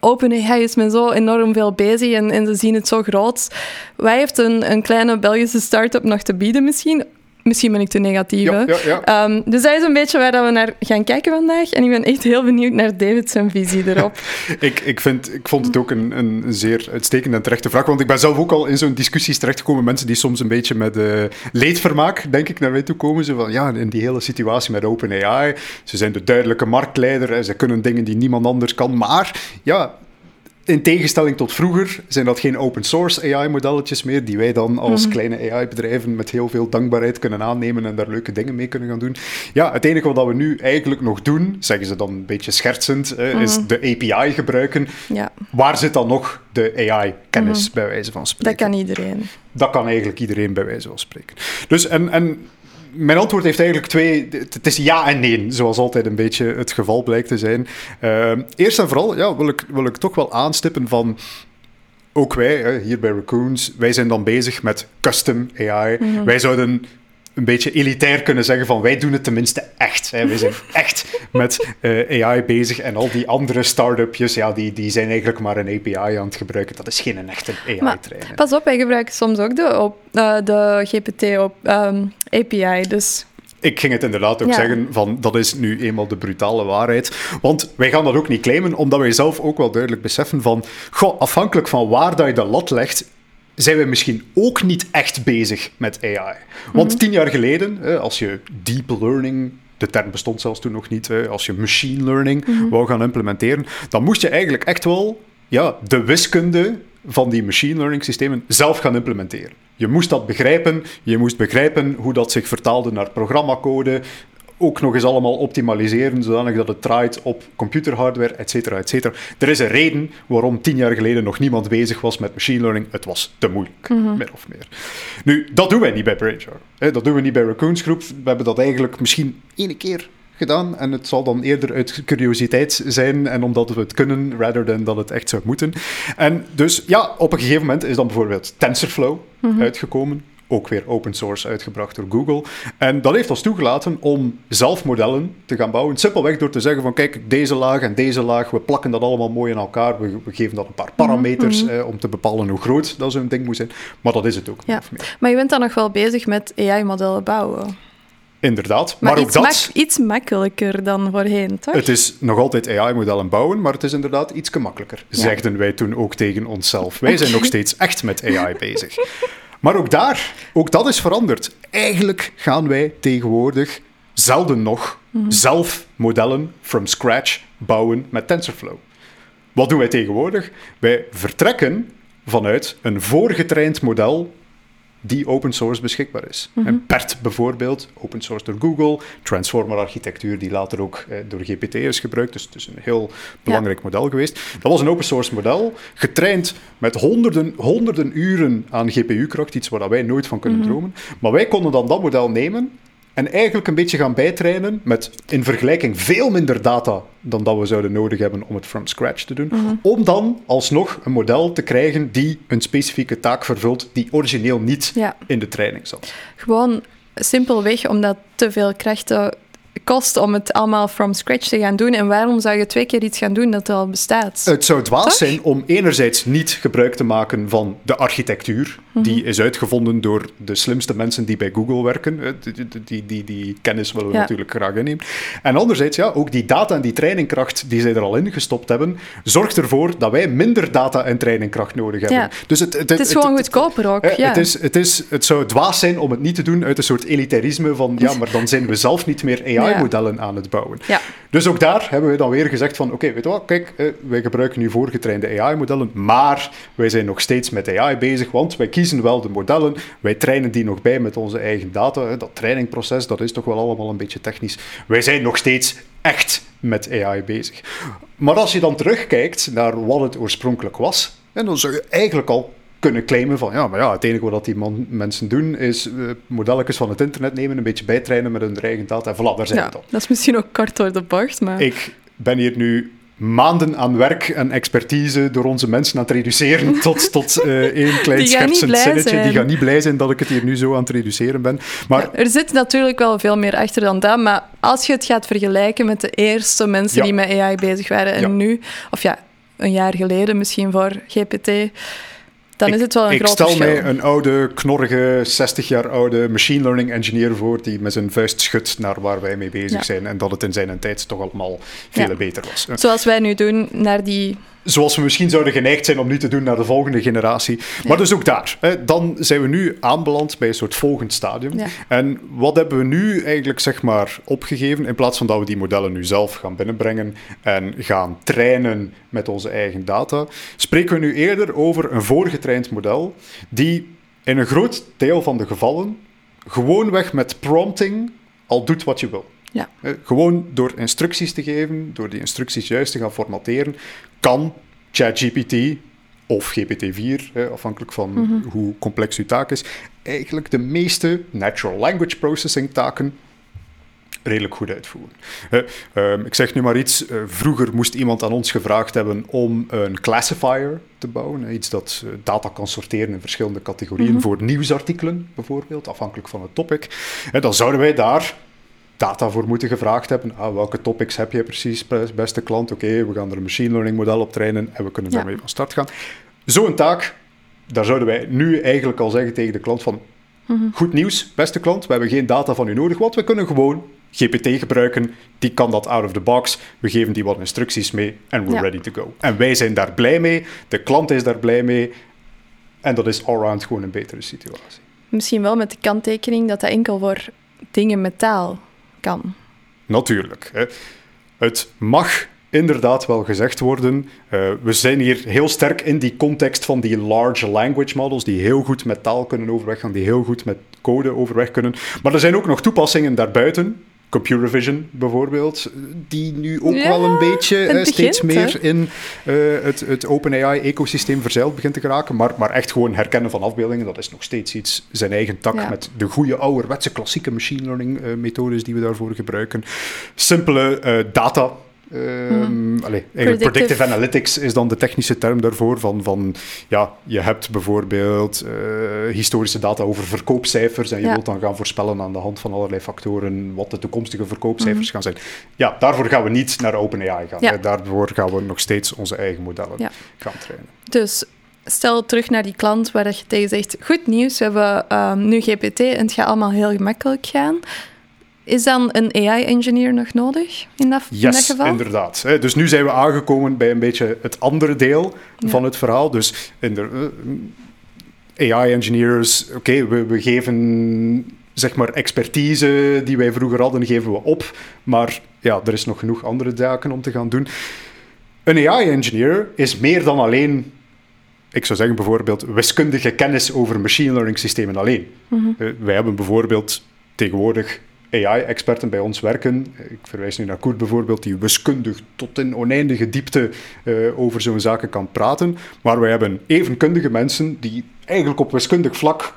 OpenAI is met zo enorm veel bezig en, en ze zien het zo groot. Wij heeft een, een kleine Belgische start-up nog te bieden misschien. Misschien ben ik te negatief, hè? Ja, ja, ja. Ehm, dus dat is een beetje waar dat we naar gaan kijken vandaag. En ik ben echt heel benieuwd naar David zijn visie erop. [laughs] Ik, ik, vind, ik vond het ook een, een zeer uitstekende en terechte vraag, want ik ben zelf ook al in zo'n discussies terechtgekomen. Mensen die soms een beetje met eh, leedvermaak, denk ik, naar mij toe komen. Zo van, ja, in die hele situatie met OpenAI, ze zijn de duidelijke marktleider, hè, ze kunnen dingen die niemand anders kan. Maar, ja, in tegenstelling tot vroeger zijn dat geen open source AI-modelletjes meer, die wij dan als kleine AI-bedrijven met heel veel dankbaarheid kunnen aannemen en daar leuke dingen mee kunnen gaan doen. Ja, het enige wat we nu eigenlijk nog doen, zeggen ze dan een beetje schertsend, is de API gebruiken. Ja, Waar zit dan nog de AI-kennis, bij wijze van spreken? dat kan iedereen. Dat kan eigenlijk iedereen bij wijze van spreken. Dus, en, en mijn antwoord heeft eigenlijk twee... Het is ja en nee, zoals altijd een beetje het geval blijkt te zijn. Ehm, eerst en vooral ja, wil, ik, wil ik toch wel aanstippen van... Ook wij, hier bij Raccoons, wij zijn dan bezig met custom AI. Wij zouden een beetje elitair kunnen zeggen van wij doen het tenminste echt. Hè. Wij zijn [laughs] echt met eh, AI bezig en al die andere start-upjes, ja, die, die zijn eigenlijk maar een API aan het gebruiken. Dat is geen een echte AI-trainer. pas op, wij gebruiken soms ook de, op, eh, de GPT op, ehm, API. Dus Ik ging het inderdaad ook Ja. zeggen van dat is nu eenmaal de brutale waarheid. Want wij gaan dat ook niet claimen, omdat wij zelf ook wel duidelijk beseffen van goh, afhankelijk van waar dat je de lat legt, zijn we misschien ook niet echt bezig met AI. Want tien jaar geleden, als je deep learning de term bestond zelfs toen nog niet. hè, Als je machine learning wou gaan implementeren, dan moest je eigenlijk echt wel ja, de wiskunde van die machine learning systemen zelf gaan implementeren. Je moest dat begrijpen, je moest begrijpen hoe dat zich vertaalde naar programmacode, ook nog eens allemaal optimaliseren, zodanig dat het draait op computerhardware, et cetera, et cetera. Er is een reden waarom tien jaar geleden nog niemand bezig was met machine learning. Het was te moeilijk, min of meer. Nu, dat doen wij niet bij Brainjar. Dat doen we niet bij Raccoons Groep. We hebben dat eigenlijk misschien één keer gedaan. En het zal dan eerder uit curiositeit zijn en omdat we het kunnen, rather than dat het echt zou moeten. En dus ja, op een gegeven moment is dan bijvoorbeeld TensorFlow uitgekomen ook weer open source uitgebracht door Google. En dat heeft ons toegelaten om zelf modellen te gaan bouwen. Simpelweg door te zeggen van kijk, deze laag en deze laag, we plakken dat allemaal mooi in elkaar. We, we geven dat een paar parameters eh, om te bepalen hoe groot dat zo'n ding moet zijn. Maar dat is het ook ja. Maar je bent dan nog wel bezig met AI-modellen bouwen? Inderdaad, maar, ook iets dat... iets makkelijker dan voorheen, toch? Het is nog altijd AI-modellen bouwen, maar het is inderdaad iets gemakkelijker, ja. zegden wij toen ook tegen onszelf. Wij zijn nog steeds echt met AI bezig. [laughs] Maar ook daar, ook dat is veranderd. Eigenlijk gaan wij tegenwoordig zelden nog mm -hmm. zelf modellen from scratch bouwen met TensorFlow. Wat doen wij tegenwoordig? Wij vertrekken vanuit een voorgetraind model die open source beschikbaar is. Mm -hmm. PERT bijvoorbeeld, open source door Google, transformer-architectuur die later ook eh, door GPT is gebruikt, dus het is een heel belangrijk ja. model geweest. Dat was een open source model, getraind met honderden, honderden uren aan GPU-kracht, iets waar wij nooit van kunnen mm -hmm. dromen. Maar wij konden dan dat model nemen en eigenlijk een beetje gaan bijtrainen met in vergelijking veel minder data dan dat we zouden nodig hebben om het from scratch te doen. Mm -hmm. Om dan alsnog een model te krijgen die een specifieke taak vervult die origineel niet ja. in de training zat. Gewoon simpelweg omdat te veel krachten kost om het allemaal from scratch te gaan doen. En waarom zou je twee keer iets gaan doen dat al bestaat? Het zou dwaas Toch? zijn om enerzijds niet gebruik te maken van de architectuur. Mm -hmm. Die is uitgevonden door de slimste mensen die bij Google werken. Die, die, die, die, die kennis willen we ja. natuurlijk graag innemen. En anderzijds, ja, ook die data en die trainingkracht die zij er al in gestopt hebben, zorgt ervoor dat wij minder data en trainingkracht nodig hebben. Ja. Dus het, het, het, is gewoon goedkoper ook. Het, ja. het, is, het, is, het zou dwaas zijn om het niet te doen uit een soort elitarisme van ja, [laughs] maar dan zijn we zelf niet meer AI modellen aan het bouwen. Ja. Dus ook daar hebben we dan weer gezegd van, oké, okay, weet je wat, kijk, eh, wij gebruiken nu voorgetrainde AI-modellen, maar wij zijn nog steeds met AI bezig, want wij kiezen wel de modellen, wij trainen die nog bij met onze eigen data. Hè. Dat trainingproces, dat is toch wel allemaal een beetje technisch. Wij zijn nog steeds echt met AI bezig. Maar als je dan terugkijkt naar wat het oorspronkelijk was, en dan zou je eigenlijk al kunnen claimen van ja, maar ja, het enige wat die man, mensen doen is uh, modelletjes van het internet nemen, een beetje bijtrainen met hun eigen data en voilà, daar zijn ja, we dan. Dat is misschien ook kort door de bocht, maar... Ik ben hier nu maanden aan werk en expertise door onze mensen aan het reduceren [laughs] tot, tot uh, één klein schertsend zinnetje. Zijn. Die gaan niet blij zijn dat ik het hier nu zo aan het reduceren ben. Maar... Ja, er zit natuurlijk wel veel meer achter dan dat, maar als je het gaat vergelijken met de eerste mensen ja. die met AI bezig waren en nu, of ja, een jaar geleden misschien voor GPT dan ik, is het wel een ik groot stel mij een oude, knorrige, 60 jaar oude machine learning engineer voor die met zijn vuist schudt naar waar wij mee bezig Ja. zijn en dat het in zijn tijd toch allemaal veel beter was. Zoals wij nu doen naar die... Zoals we misschien zouden geneigd zijn om nu te doen naar de volgende generatie. Maar dus ook daar. Hè, dan zijn we nu aanbeland bij een soort volgend stadium. Ja. En wat hebben we nu eigenlijk zeg maar opgegeven? In plaats van dat we die modellen nu zelf gaan binnenbrengen en gaan trainen met onze eigen data, spreken we nu eerder over een voorgetraind model die in een groot deel van de gevallen gewoonweg met prompting al doet wat je wil. Ja. Gewoon door instructies te geven, door die instructies juist te gaan formateren, kan ChatGPT of GPT-4, eh, afhankelijk van Mhm. hoe complex uw taak is, eigenlijk de meeste natural language processing taken redelijk goed uitvoeren. Eh, ehm, ik zeg nu maar iets. eh, vroeger moest iemand aan ons gevraagd hebben om een classifier te bouwen. iets dat eh, data kan sorteren in verschillende categorieën Mhm. voor nieuwsartikelen, bijvoorbeeld, afhankelijk van het topic. Dan zouden wij daar data voor moeten gevraagd hebben. Ah, welke topics heb je precies, bes- beste klant? Oké, we gaan er een machine learning model op trainen en we kunnen Ja. daarmee van start gaan. Zo'n taak, daar zouden wij nu eigenlijk al zeggen tegen de klant van Mhm. Goed nieuws, beste klant. We hebben geen data van u nodig, want we kunnen gewoon GPT gebruiken. Die kan dat out of the box. We geven die wat instructies mee en we're Ja. ready to go. En wij zijn daar blij mee. De klant is daar blij mee. En dat is allround gewoon een betere situatie. Misschien wel met de kanttekening dat dat enkel voor dingen met taal kan. Natuurlijk. Hè. Het mag inderdaad wel gezegd worden. eh, we zijn hier heel sterk in die context van die large language models, die heel goed met taal kunnen overweg gaan, die heel goed met code overweg kunnen. Maar er zijn ook nog toepassingen daarbuiten, computer vision bijvoorbeeld, die nu ook wel een beetje uh, steeds meer in uh, het, het OpenAI-ecosysteem verzeild begint te geraken. Maar, maar echt gewoon herkennen van afbeeldingen, dat is nog steeds iets zijn eigen tak ja. met de goede ouderwetse klassieke machine learning uh, methodes die we daarvoor gebruiken. Simpele data Um, predictive. predictive. analytics is dan de technische term daarvoor. Van, van ja, je hebt bijvoorbeeld uh, historische data over verkoopcijfers en je wilt dan gaan voorspellen aan de hand van allerlei factoren wat de toekomstige verkoopcijfers mhm. gaan zijn. Ja, daarvoor gaan we niet naar OpenAI gaan. Ja. Daarvoor gaan we nog steeds onze eigen modellen gaan trainen. Dus stel terug naar die klant waar je tegen zegt: Goed nieuws, we hebben um, nu GPT en het gaat allemaal heel gemakkelijk gaan. Is dan een AI-engineer nog nodig in dat, yes, in dat geval? inderdaad. Dus nu zijn we aangekomen bij een beetje het andere deel van het verhaal. Dus in de eh, AI-engineers, oké, we, we geven zeg maar expertise die wij vroeger hadden, geven we op. Maar ja, er is nog genoeg andere zaken om te gaan doen. Een AI-engineer is meer dan alleen ik zou zeggen bijvoorbeeld wiskundige kennis over machine learning systemen alleen. Mm wij hebben bijvoorbeeld tegenwoordig AI-experten bij ons werken. Ik verwijs nu naar Koert bijvoorbeeld, die wiskundig tot in oneindige diepte uh, over zo'n zaken kan praten. Maar wij hebben evenkundige mensen die eigenlijk op wiskundig vlak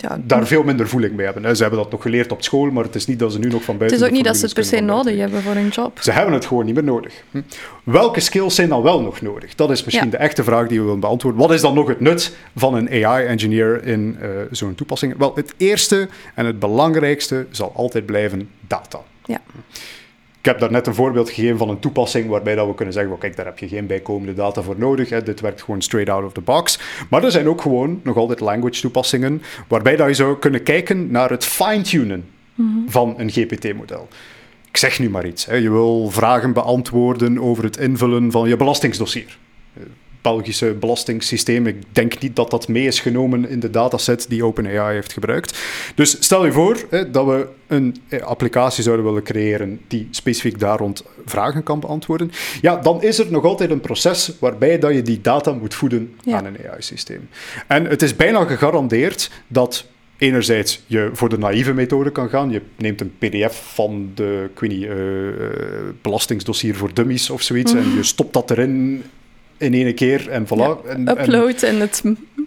ja, daar veel minder voeling mee hebben. Ze hebben dat nog geleerd op school, maar het is niet dat ze nu nog van buiten... Het is ook niet dat ze het per se nodig hebben voor hun job. Ze hebben het gewoon niet meer nodig. Hm. Welke skills zijn dan wel nog nodig? Dat is misschien de echte vraag die we willen beantwoorden. Wat is dan nog het nut van een AI-engineer in uh, zo'n toepassing? Wel, het eerste en het belangrijkste zal altijd blijven data. Ja. Ik heb daar net een voorbeeld gegeven van een toepassing waarbij dat we kunnen zeggen, well, kijk, daar heb je geen bijkomende data voor nodig. Hè. Dit werkt gewoon straight out of the box. Maar er zijn ook gewoon nog altijd language toepassingen waarbij dat je zou kunnen kijken naar het fine-tunen mhm. van een GPT-model. Ik zeg nu maar iets. Hè. Je wil vragen beantwoorden over het invullen van je belastingsdossier. Belgische belastingssysteem. Ik denk niet dat dat mee is genomen in de dataset die OpenAI heeft gebruikt. Dus stel je voor hè, dat we een eh, applicatie zouden willen creëren die specifiek daar rond vragen kan beantwoorden. Ja, dan is er nog altijd een proces waarbij dat je die data moet voeden aan een AI-systeem. En het is bijna gegarandeerd dat enerzijds je voor de naïeve methode kan gaan. Je neemt een pdf van de ik weet niet, uh, belastingsdossier voor dummies of zoiets en je stopt dat erin in één keer en voilà. en, upload en, het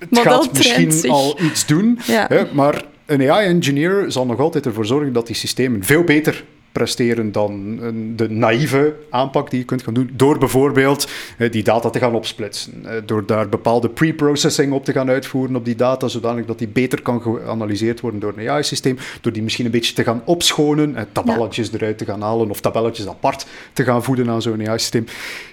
model gaat misschien al iets doen, hè, maar een AI-engineer zal nog altijd ervoor zorgen dat die systemen veel beter presteren dan de naïeve aanpak die je kunt gaan doen. Door bijvoorbeeld die data te gaan opsplitsen. Door daar bepaalde pre-processing op te gaan uitvoeren op die data, zodanig dat die beter kan geanalyseerd worden door een AI-systeem. Door die misschien een beetje te gaan opschonen, tabelletjes eruit te gaan halen of tabelletjes apart te gaan voeden aan zo'n AI-systeem.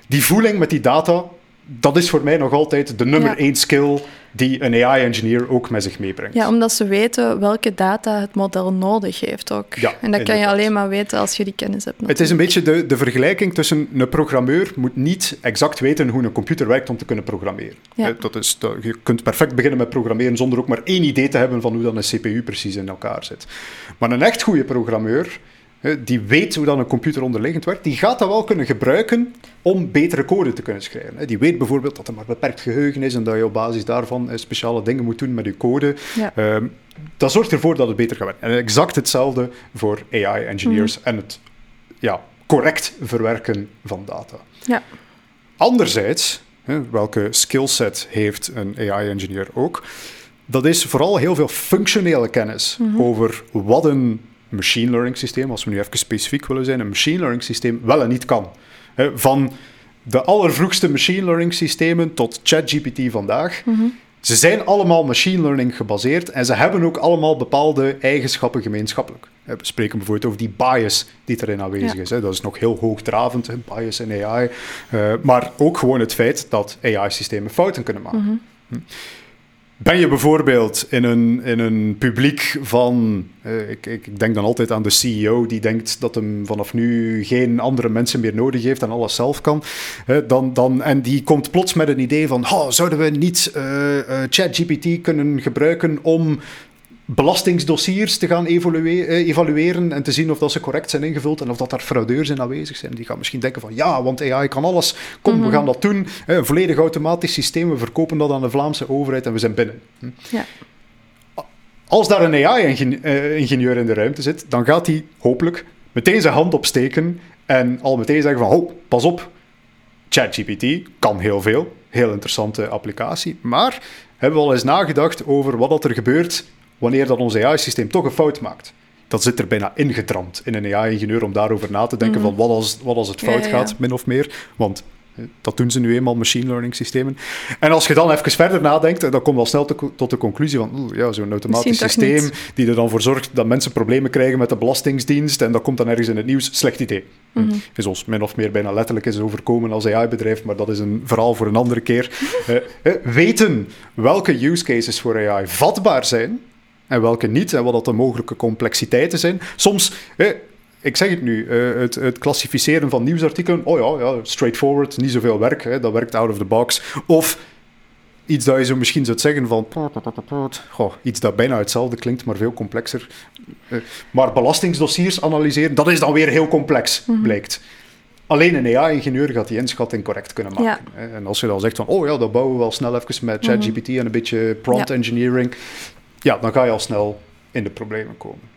Die voeling met die data, dat is voor mij nog altijd de nummer één skill die een AI-engineer ook met zich meebrengt. Ja, omdat ze weten welke data het model nodig heeft ook. Ja, en dat kan je alleen maar weten als je die kennis hebt. Het is een beetje de, de vergelijking tussen een programmeur moet niet exact weten hoe een computer werkt om te kunnen programmeren. Ja. Dat is, je kunt perfect beginnen met programmeren zonder ook maar één idee te hebben van hoe dan een CPU precies in elkaar zit. Maar een echt goede programmeur die weet hoe dan een computer onderliggend werkt, die gaat dat wel kunnen gebruiken om betere code te kunnen schrijven. Die weet bijvoorbeeld dat er maar beperkt geheugen is en dat je op basis daarvan speciale dingen moet doen met je code. Ehm, dat zorgt ervoor dat het beter gaat werken. En exact hetzelfde voor AI-engineers mhm. en het ja, correct verwerken van data. Ja. Anderzijds, welke skillset heeft een AI-engineer ook? Dat is vooral heel veel functionele kennis mhm. over wat een machine learning systeem, als we nu even specifiek willen zijn, een machine learning systeem wel en niet kan. Van de allervroegste machine learning systemen tot ChatGPT vandaag. Mhm. Ze zijn allemaal machine learning gebaseerd en ze hebben ook allemaal bepaalde eigenschappen gemeenschappelijk. We spreken bijvoorbeeld over die bias die erin aanwezig is. Dat is nog heel hoogdravend, bias in AI. Eh, maar ook gewoon het feit dat AI-systemen fouten kunnen maken. Mhm. Hm. Ben je bijvoorbeeld in een, in een publiek van, eh, ik, ik, denk dan altijd aan de CEO die denkt dat hem vanaf nu geen andere mensen meer nodig heeft en alles zelf kan, dan, dan, en die komt plots met een idee van, oh, zouden we niet uh, ChatGPT kunnen gebruiken om belastingsdossiers te gaan eh, evalueren en te zien of dat ze correct zijn ingevuld en of dat daar fraudeurs in aanwezig zijn. Die gaan misschien denken van ja, want AI kan alles. Kom, we mhm. gaan dat doen. Een volledig automatisch systeem. We verkopen dat aan de Vlaamse overheid en we zijn binnen. Hm. Ja. Als daar een AI-ingenieur in de ruimte zit, dan gaat hij hopelijk meteen zijn hand opsteken en al meteen zeggen van, oh, pas op, ChatGPT kan heel veel, heel interessante applicatie, maar hebben we al eens nagedacht over wat er gebeurt wanneer dat ons AI-systeem toch een fout maakt? Dat zit er bijna ingedramd in een AI-ingenieur om daarover na te denken van wat als, wat als het fout gaat, min of meer. Want dat doen ze nu eenmaal, machine learning systemen. En als je dan even verder nadenkt, dan kom je al snel tot de conclusie van ja, zo'n automatisch systeem die er dan voor zorgt dat mensen problemen krijgen met de belastingsdienst en dat komt dan ergens in het nieuws, slecht idee. Mm -hmm. Is ons min of meer bijna letterlijk is overkomen als AI-bedrijf, maar dat is een verhaal voor een andere keer. uh, [laughs] weten welke use cases voor AI vatbaar zijn en welke niet, en wat dat de mogelijke complexiteiten zijn. Soms ik zeg het nu, uh, het, het, klassificeren van nieuwsartikelen, oh ja, ja straightforward, niet zoveel werk, hè, dat werkt out of the box. Of iets dat je zo misschien zou zeggen van, goh, iets dat bijna hetzelfde klinkt, maar veel complexer. Uh, maar belastingsdossiers analyseren, dat is dan weer heel complex, -hmm. blijkt. Alleen een AI-ingenieur gaat die inschatting correct kunnen maken. Ja. En als je dan zegt van, oh ja, dat bouwen we wel snel even met ChatGPT mm -hmm. en een beetje prompt ja. engineering, ja, dan ga je al snel in de problemen komen.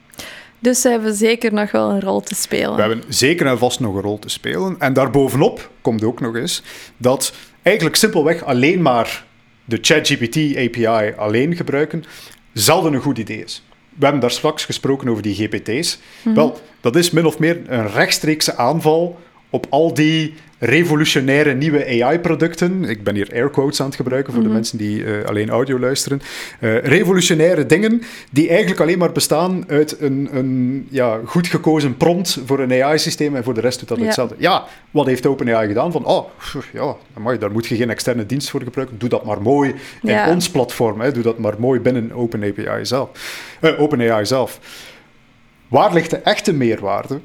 Dus ze hebben zeker nog wel een rol te spelen. We hebben zeker en vast nog een rol te spelen. En daarbovenop komt ook nog eens dat eigenlijk simpelweg alleen maar de ChatGPT API alleen gebruiken zelden een goed idee is. We hebben daar straks gesproken over die GPT's. Mm -hmm. Wel, dat is min of meer een rechtstreekse aanval op al die revolutionaire nieuwe AI-producten. Ik ben hier air quotes aan het gebruiken voor de mhm. mensen die uh, alleen audio luisteren. Uh, revolutionaire dingen die eigenlijk alleen maar bestaan uit een, een ja, goed gekozen prompt voor een AI-systeem en voor de rest doet dat ja. hetzelfde. Ja, wat heeft OpenAI gedaan? Van, oh, ja, amai, daar moet je geen externe dienst voor gebruiken. Doe dat maar mooi in ja. ons platform. Hè. Doe dat maar mooi binnen OpenAI zelf. Uh, OpenAI zelf. Waar ligt de echte meerwaarde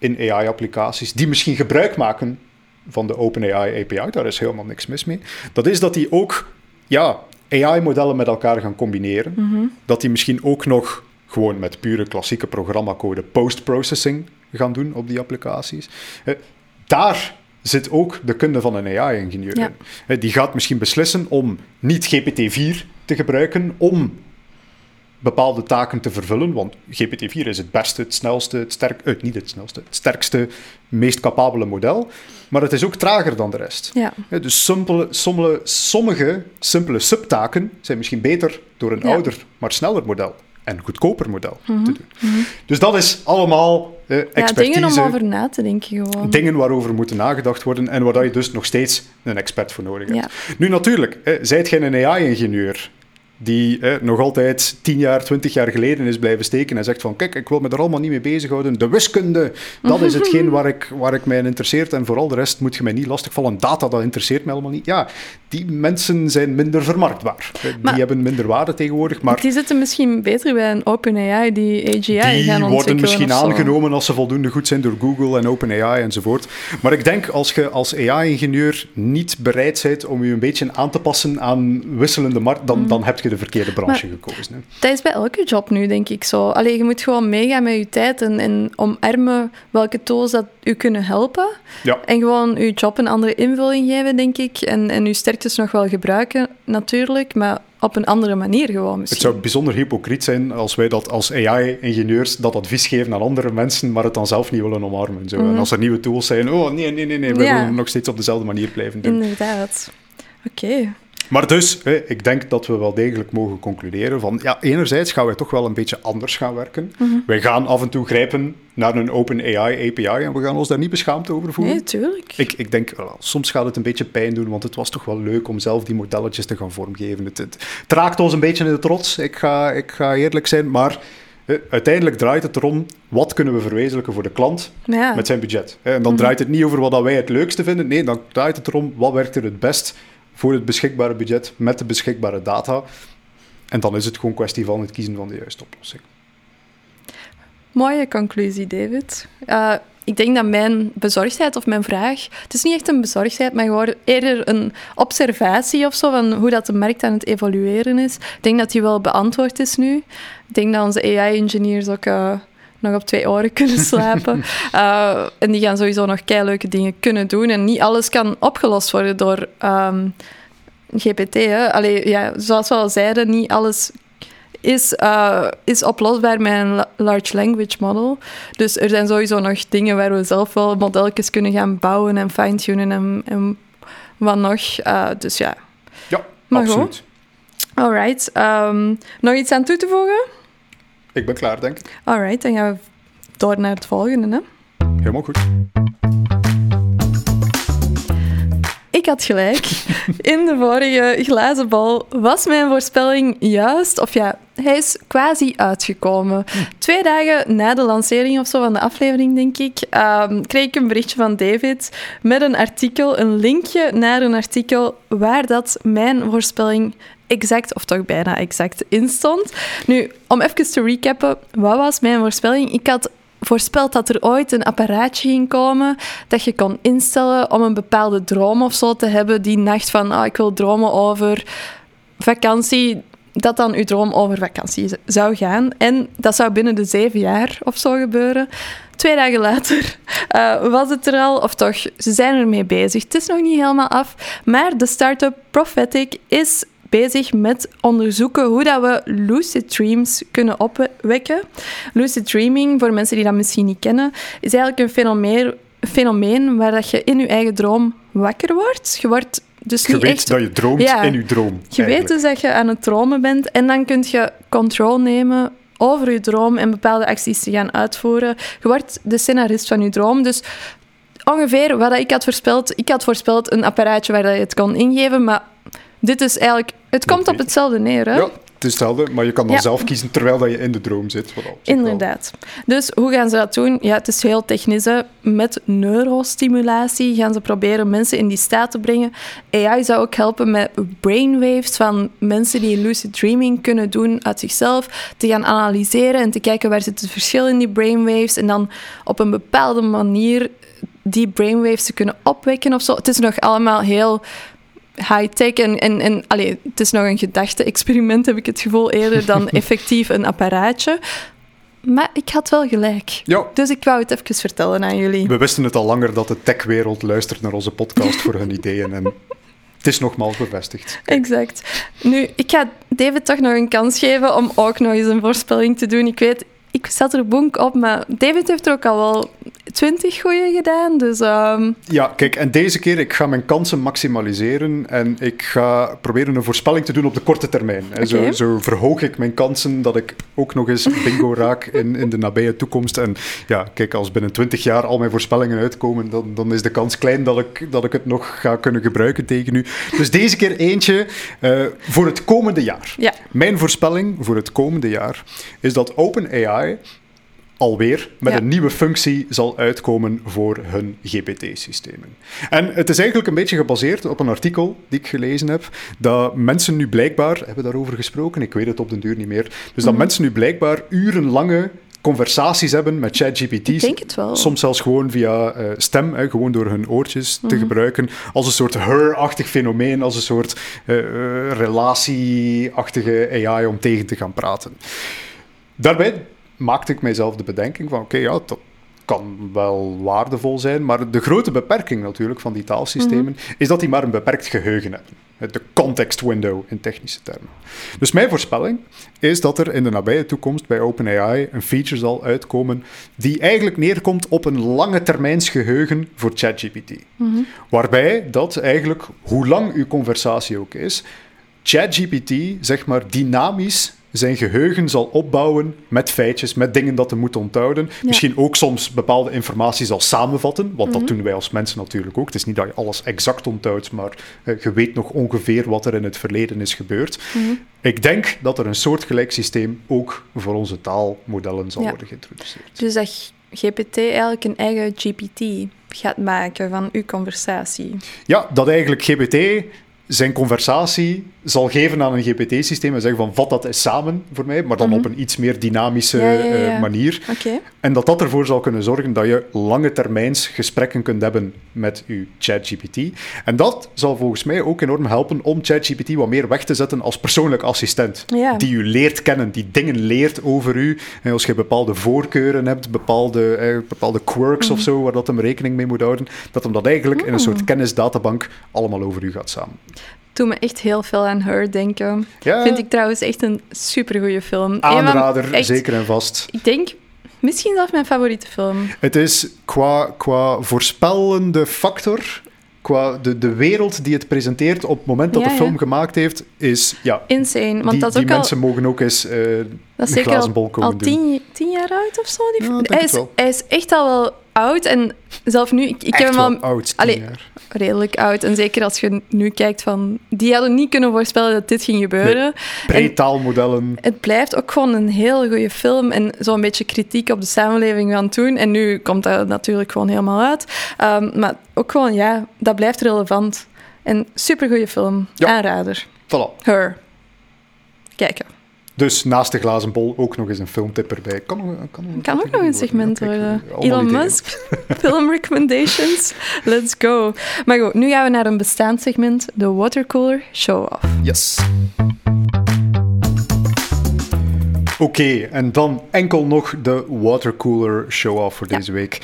in AI-applicaties die misschien gebruik maken van de OpenAI API, daar is helemaal niks mis mee. Dat is dat die ook ja, AI-modellen met elkaar gaan combineren. Mm -hmm. Dat die misschien ook nog gewoon met pure klassieke programmacode post-processing gaan doen op die applicaties. Eh, daar zit ook de kunde van een AI-ingenieur ja. in. Eh, die gaat misschien beslissen om niet GPT-4 te gebruiken om bepaalde taken te vervullen. Want GPT-4 is het beste, het snelste, het sterk, uh, niet het snelste, het sterkste, meest capabele model. Maar het is ook trager dan de rest. Ja. dus simpele, sommige, sommige simpele subtaken zijn misschien beter door een ja. ouder, maar sneller model en goedkoper model mm -hmm. te doen. Mm -hmm. Dus dat is allemaal uh, expertise. Ja, dingen om over na te denken gewoon. Dingen waarover moeten nagedacht worden en waar je dus nog steeds een expert voor nodig hebt. Nu natuurlijk, eh, zijt geen een AI-ingenieur die eh, nog altijd tien jaar, twintig jaar geleden is blijven steken en zegt van kijk, ik wil me er allemaal niet mee bezighouden. De wiskunde, dat is hetgeen [laughs] waar ik, waar ik mij in interesseert en vooral de rest moet je mij niet lastigvallen. Data, dat interesseert mij allemaal niet. Ja, die mensen zijn minder vermarktbaar. Die hebben minder waarde tegenwoordig. Maar die zitten misschien beter bij een OpenAI die AGI die gaan Die worden misschien aangenomen als ze voldoende goed zijn door Google en OpenAI enzovoort. Maar ik denk als je als AI-ingenieur niet bereid bent om je een beetje aan te passen aan wisselende markt, dan, mm. dan heb je de verkeerde branche maar, gekozen. Hè. Dat is bij elke job nu, denk ik zo. Alleen je moet gewoon meegaan met je tijd en, en omarmen welke tools dat u kunnen helpen. Ja. En gewoon uw job een andere invulling geven, denk ik. En, en uw sterktes nog wel gebruiken, natuurlijk, maar op een andere manier gewoon misschien. Het zou bijzonder hypocriet zijn als wij dat als AI-ingenieurs dat advies geven aan andere mensen, maar het dan zelf niet willen omarmen. Zo. Mm -hmm. En mhm. als er nieuwe tools zijn, oh nee, nee, nee, nee we ja. willen nog steeds op dezelfde manier blijven doen. Inderdaad. Oké. Okay. Maar dus, ik denk dat we wel degelijk mogen concluderen van, ja, enerzijds gaan wij toch wel een beetje anders gaan werken. Mhm. Wij gaan af en toe grijpen naar een open AI API en we gaan ons daar niet beschaamd over voelen. Nee, tuurlijk. Ik, ik denk, well, soms gaat het een beetje pijn doen, want het was toch wel leuk om zelf die modelletjes te gaan vormgeven. Het, het, het raakt ons een beetje in de trots, ik ga, ik ga eerlijk zijn, maar... Uiteindelijk draait het erom, wat kunnen we verwezenlijken voor de klant ja. met zijn budget. En dan draait het niet over wat wij het leukste vinden. Nee, dan draait het erom, wat werkt er het best voor het beschikbare budget met de beschikbare data. En dan is het gewoon kwestie van het kiezen van de juiste oplossing. Mooie conclusie, David. Uh, ik denk dat mijn bezorgdheid of mijn vraag... Het is niet echt een bezorgdheid, maar gewoon eerder een observatie of zo van hoe dat de markt aan het evolueren is. Ik denk dat die wel beantwoord is nu. Ik denk dat onze AI-engineers ook... Uh, nog op twee oren kunnen [laughs] slapen. uh, en die gaan sowieso nog leuke dingen kunnen doen. En niet alles kan opgelost worden door um, GPT. Hè. Allee, ja, zoals we al zeiden, niet alles is, uh, is oplosbaar met een large language model. Dus er zijn sowieso nog dingen waar we zelf wel modelletjes kunnen gaan bouwen en fine-tunen en, en wat nog. Uh, dus ja. Ja, maar absoluut. All Alright. Um, nog iets aan toe te voegen? Ik ben klaar, denk ik. Alright, dan gaan we door naar het volgende. Hè? Helemaal goed. Ik had gelijk. [laughs] In de vorige glazen bal was mijn voorspelling juist, of ja, hij is quasi uitgekomen. Twee dagen na de lancering of zo van de aflevering, denk ik, um, kreeg ik een berichtje van David met een artikel, een linkje naar een artikel waar dat mijn voorspelling exact, of toch bijna exact, in stond. Nu, om even te recappen, wat was mijn voorspelling? Ik had voorspeld dat er ooit een apparaatje ging komen dat je kon instellen om een bepaalde droom of zo te hebben die nacht van oh, ik wil dromen over vakantie, dat dan uw droom over vakantie zou gaan. En dat zou binnen de zeven jaar of zo gebeuren. Twee dagen later uh, [laughs] was het er al, of toch, ze zijn ermee bezig. Het is nog niet helemaal af, maar de start-up Prophetic is bezig met onderzoeken hoe dat we lucid dreams kunnen opwekken. Lucid dreaming, voor mensen die dat misschien niet kennen, is eigenlijk een fenomeen, fenomeen waar dat je in je eigen droom wakker wordt. Je wordt dus je weet echt... dat je droomt in je droom. Je weet dus dat je aan het dromen bent en dan kun je controle nemen over je droom en bepaalde acties te gaan uitvoeren. Je wordt de scenarist van je droom. Dus ongeveer wat ik had voorspeld. Ik had voorspeld een apparaatje waar je het kon ingeven, maar dit is eigenlijk... Het komt op hetzelfde neer, hè? Ja, het is hetzelfde, maar je kan dan zelf kiezen terwijl dat je in de droom zit. Inderdaad. Dus hoe gaan ze dat doen? Ja, het is heel technisch. Hè. Met neurostimulatie gaan ze proberen mensen in die staat te brengen. AI zou ook helpen met brainwaves van mensen die lucid dreaming kunnen doen uit zichzelf, te gaan analyseren en te kijken waar zit het verschil in die brainwaves en dan op een bepaalde manier die brainwaves te kunnen opwekken of zo. Het is nog allemaal heel high-tech. En, en, en allee, het is nog een gedachte-experiment, heb ik het gevoel, eerder dan [laughs] effectief een apparaatje. Maar ik had wel gelijk. Ja. Dus ik wou het even vertellen aan jullie. We wisten het al langer dat de techwereld luistert naar onze podcast voor hun ideeën. En het is nogmaals bevestigd. Exact. Nu, ik ga David toch nog een kans geven om ook nog eens een voorspelling te doen. Ik weet, ik zat er bonk op, maar David heeft er ook al wel twintig goede gedaan. Dus, um... Ja, kijk, en deze keer ik ga mijn kansen maximaliseren en ik ga proberen een voorspelling te doen op de korte termijn. Okay. Zo, zo, verhoog ik mijn kansen dat ik ook nog eens bingo [laughs] raak in, in de nabije toekomst. En ja, kijk, als binnen twintig jaar al mijn voorspellingen uitkomen, dan, dan is de kans klein dat ik, dat ik het nog ga kunnen gebruiken tegen u. Dus deze keer eentje uh, voor het komende jaar. Ja. Mijn voorspelling voor het komende jaar is dat OpenAI alweer met een nieuwe functie zal uitkomen voor hun GPT-systemen. En het is eigenlijk een beetje gebaseerd op een artikel die ik gelezen heb, dat mensen nu blijkbaar, hebben we daarover gesproken, ik weet het op den duur niet meer, dus dat mhm. mensen nu blijkbaar urenlange conversaties hebben met ChatGPT. Ik denk het wel. Soms zelfs gewoon via uh, stem, hè, gewoon door hun oortjes te mhm. gebruiken, als een soort her-achtig fenomeen, als een soort uh, relatieachtige AI om tegen te gaan praten. Daarbij maakte ik mijzelf de bedenking van oké, ja, dat kan wel waardevol zijn, maar de grote beperking natuurlijk van die taalsystemen mhm. is dat die maar een beperkt geheugen hebben. De context window in technische termen. Dus mijn voorspelling is dat er in de nabije toekomst bij OpenAI een feature zal uitkomen die eigenlijk neerkomt op een lange termijns geheugen voor ChatGPT. Mm Waarbij dat eigenlijk, hoe lang uw conversatie ook is, ChatGPT zeg maar dynamisch zijn geheugen zal opbouwen met feitjes, met dingen dat hij moet onthouden. Misschien ook soms bepaalde informatie zal samenvatten, want dat mhm. doen wij als mensen natuurlijk ook. Het is niet dat je alles exact onthoudt, maar uh, je weet nog ongeveer wat er in het verleden is gebeurd. Mhm. Ik denk dat er een soortgelijk systeem ook voor onze taalmodellen zal worden geïntroduceerd. Dus dat GPT eigenlijk een eigen GPT gaat maken van uw conversatie. Ja, dat eigenlijk GPT zijn conversatie zal geven aan een GPT-systeem en zeggen van vat dat eens samen voor mij, maar dan mhm. op een iets meer dynamische eh, manier. En dat dat ervoor zal kunnen zorgen dat je lange termijns gesprekken kunt hebben met je ChatGPT. En dat zal volgens mij ook enorm helpen om ChatGPT wat meer weg te zetten als persoonlijk assistent. Die u leert kennen, die dingen leert over u. En als je bepaalde voorkeuren hebt, bepaalde, eh, bepaalde quirks of mhm. zo, waar dat hem rekening mee moet houden, dat hem dat eigenlijk in een soort mm. kennisdatabank allemaal over u gaat samen. Doet me echt heel veel aan Her denken. Ja. Vind ik trouwens echt een supergoeie film. Van- Aanrader, echt- zeker en vast. Ik denk misschien zelfs mijn favoriete film. Het is qua, qua voorspellende factor, qua de, de wereld die het presenteert op het moment dat Ja, de ja. film gemaakt heeft, is ja. Insane. Want die dat die ook al, mensen mogen ook eens eh, dat is zeker al, al tien, tien jaar oud of zo. Die Ja, hij, is, hij is echt al wel oud. En zelf nu, ik, ik heb hem al oud, Allee, redelijk oud. En zeker als je nu kijkt van... Die hadden niet kunnen voorspellen dat dit ging gebeuren. En Pre-taalmodellen. het blijft ook gewoon een heel goede film. En zo'n beetje kritiek op de samenleving van toen. En nu komt dat natuurlijk gewoon helemaal uit. Ehm, maar ook gewoon, ja, dat blijft relevant. En supergoeie film. Ja. Aanrader. Voilà. Her. Kijken. Dus naast de glazen bol ook nog eens een filmtip erbij. Kan, kan, ook nog een segment worden. Elon. Musk, [laughs] film recommendations. Let's go. Maar goed, nu gaan we naar een bestaand segment. De Watercooler Show-Off. Yes. Oké, en dan enkel nog de watercooler show-off voor Ja. deze week.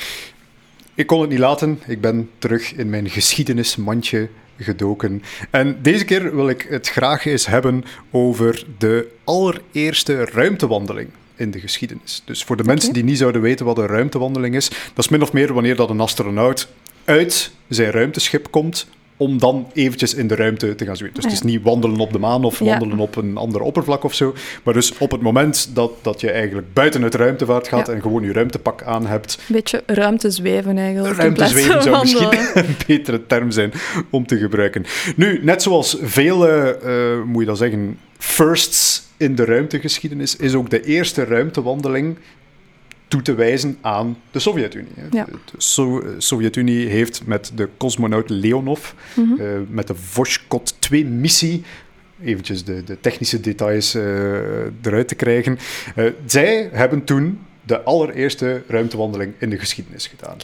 Ik kon het niet laten. Ik ben terug in mijn geschiedenismandje gedoken. En deze keer wil ik het graag eens hebben over de allereerste ruimtewandeling in de geschiedenis. Dus voor de mensen die niet zouden weten wat een ruimtewandeling is, dat is min of meer wanneer dat een astronaut uit zijn ruimteschip komt om dan eventjes in de ruimte te gaan zwemmen. Dus het is niet wandelen op de maan of Ja. wandelen op een ander oppervlak of zo, maar dus op het moment dat, dat je eigenlijk buiten het ruimtevaart gaat Ja. en gewoon je ruimtepak aan hebt, Een beetje ruimtezweven eigenlijk. in Ruimte zweven zou misschien [laughs] een betere term zijn om te gebruiken. Nu, net zoals vele, eh moet je dat zeggen, firsts in de ruimtegeschiedenis, is ook de eerste ruimtewandeling toe te wijzen aan de Sovjet-Unie. Ja. De So- Sovjet-Unie heeft met de cosmonaut Leonov, Mhm. eh, met de Voskhod 2-missie, eventjes de, de technische details eh, eruit te krijgen, eh, zij hebben toen de allereerste ruimtewandeling in de geschiedenis gedaan.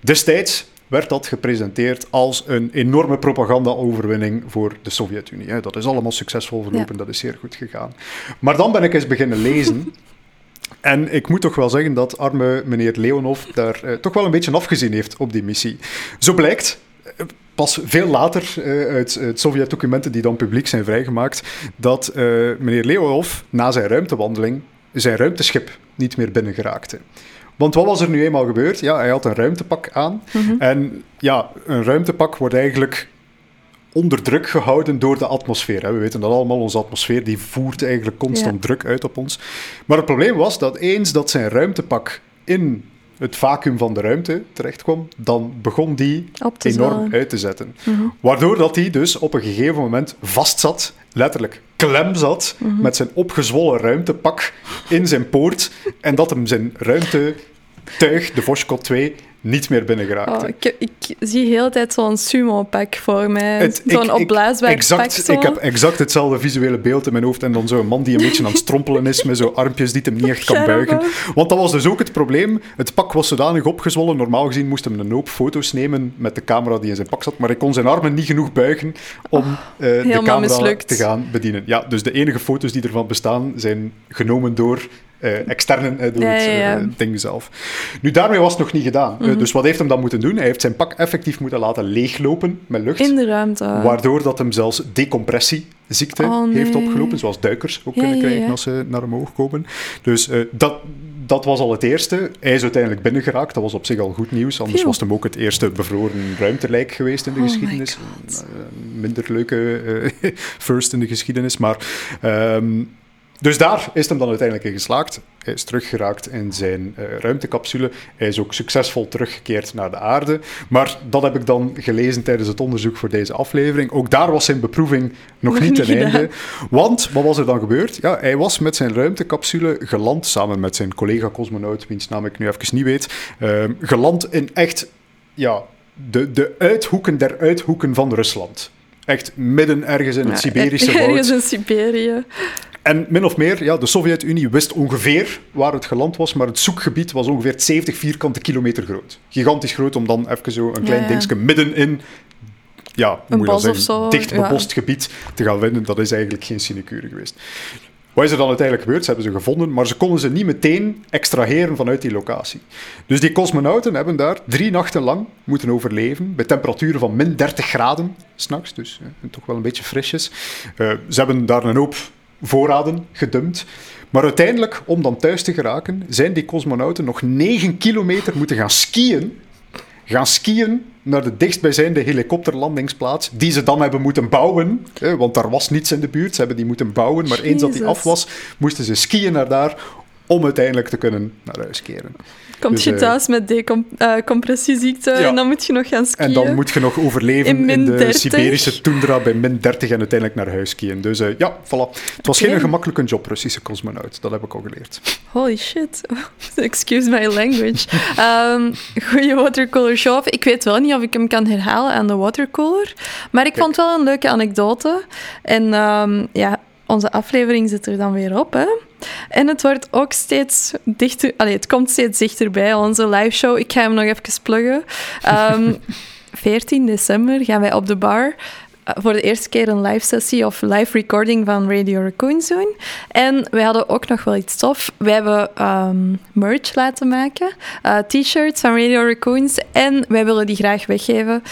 Destijds werd dat gepresenteerd als een enorme propaganda-overwinning voor de Sovjet-Unie. Dat is allemaal succesvol verlopen, dat is zeer goed gegaan. Maar dan ben ik eens beginnen lezen. [laughs] En ik moet toch wel zeggen dat arme meneer Leonov daar eh, toch wel een beetje afgezien heeft op die missie. Zo blijkt, eh, pas veel later eh, uit, uit Sovjet-documenten die dan publiek zijn vrijgemaakt, dat meneer Leonov na zijn ruimtewandeling zijn ruimteschip niet meer binnengeraakte. Want wat was er nu eenmaal gebeurd? Ja, hij had een ruimtepak aan. Mhm. En ja, een ruimtepak wordt eigenlijk onder druk gehouden door de atmosfeer. Hè. We weten dat allemaal, onze atmosfeer die voert eigenlijk constant Ja. druk uit op ons. Maar het probleem was dat eens dat zijn ruimtepak in het vacuüm van de ruimte terechtkwam, dan begon die enorm uit te zetten. Mhm. Waardoor dat hij dus op een gegeven moment vastzat, letterlijk klem zat, Mhm. met zijn opgezwollen ruimtepak in zijn poort, en dat hem zijn ruimtetuig, de Voskhod 2, niet meer binnen geraakte. Oh, ik, ik zie heel de tijd zo'n sumo-pak voor mij. Zo'n ik- ik- opblaasbaar pak. Zo. Ik heb exact hetzelfde visuele beeld in mijn hoofd. En dan zo'n man die een beetje aan het strompelen is met zo'n armpjes die hem niet echt kan buigen. Want dat was dus ook het probleem. Het pak was zodanig opgezwollen. Normaal gezien moest hem een hoop foto's nemen met de camera die in zijn pak zat. Maar hij kon zijn armen niet genoeg buigen om eh, de Oh, camera mislukt. te gaan bedienen. Ja, dus de enige foto's die ervan bestaan zijn genomen door eh externen, Ja, het ja, eh, ding zelf. Nu, daarmee was het nog niet gedaan. Mhm. dus wat heeft hem dan moeten doen? Hij heeft zijn pak effectief moeten laten leeglopen met lucht. In de ruimte. Waardoor dat hem zelfs decompressieziekte Oh, nee. heeft opgelopen, zoals duikers ook Ja, kunnen krijgen ja. als ze naar omhoog komen. Dus dat, dat was al het eerste. Hij is uiteindelijk binnengeraakt, dat was op zich al goed nieuws. Anders Phew. was hem ook het eerste bevroren ruimtelijk geweest in de Oh geschiedenis. Minder leuke [laughs] first in de geschiedenis. Maar, ehm, dus daar is hem dan uiteindelijk in geslaagd. Hij is teruggeraakt in zijn eh, ruimtecapsule. Hij is ook succesvol teruggekeerd naar de aarde. Maar dat heb ik dan gelezen tijdens het onderzoek voor deze aflevering. Ook daar was zijn beproeving nog niet ten einde. Want wat was er dan gebeurd? Ja, hij was met zijn ruimtecapsule geland, samen met zijn collega-cosmonaut, wiens naam ik nu even niet weet, ehm, geland in echt ja, de, de uithoeken der uithoeken van Rusland. Echt midden ergens in het Ja, Siberische Ergens woud. in Siberië. En min of meer, ja, de Sovjet-Unie wist ongeveer waar het geland was, maar het zoekgebied was ongeveer 70 vierkante kilometer groot. Gigantisch groot om dan even zo een klein Ja, dingetje midden in, ja, moet je zeggen, zo, dicht ja. bebost gebied te gaan vinden. Dat is eigenlijk geen sinecure geweest. Wat is er dan uiteindelijk gebeurd? Ze hebben ze gevonden, maar ze konden ze niet meteen extraheren vanuit die locatie. Dus die cosmonauten hebben daar drie nachten lang moeten overleven, bij temperaturen van min 30 graden s'nachts, dus eh, toch wel een beetje frisjes. Uh, ze hebben daar een hoop voorraden gedumpt. Maar uiteindelijk, om dan thuis te geraken, zijn die cosmonauten nog 9 kilometer moeten gaan skiën. Gaan skiën naar de dichtstbijzijnde helikopterlandingsplaats, die ze dan hebben moeten bouwen. Hè, want daar was niets in de buurt. Ze hebben die moeten bouwen. Maar eens dat die af was, moesten ze skiën naar daar om uiteindelijk te kunnen naar huis keren. Komt dus, je eh, thuis met decompressieziekte uh, en dan moet je nog gaan skiën. En dan moet je nog overleven in, de Siberische tundra bij min 30 en uiteindelijk naar huis skiën. Dus uh, ja, voilà. Het was geen gemakkelijke job, Russische cosmonaut. Dat heb ik al geleerd. Holy shit. [laughs] Excuse my language. um, goeie watercolor show. Ik weet wel niet of ik hem kan herhalen aan de watercolor. Maar ik vond het wel een leuke anekdote. En um, ja, onze aflevering zit er dan weer op, hè. En het wordt ook steeds dichter... Allee, het komt steeds dichterbij, onze live show. Ik ga hem nog even pluggen. Um, ehm, [laughs] 14 december gaan wij op de bar eh, voor de eerste keer een live sessie of live recording van Radio Raccoons doen. En wij hadden ook nog wel iets tof. Wij hebben um, merch laten maken, uh, t-shirts van Radio Raccoons. En wij willen die graag weggeven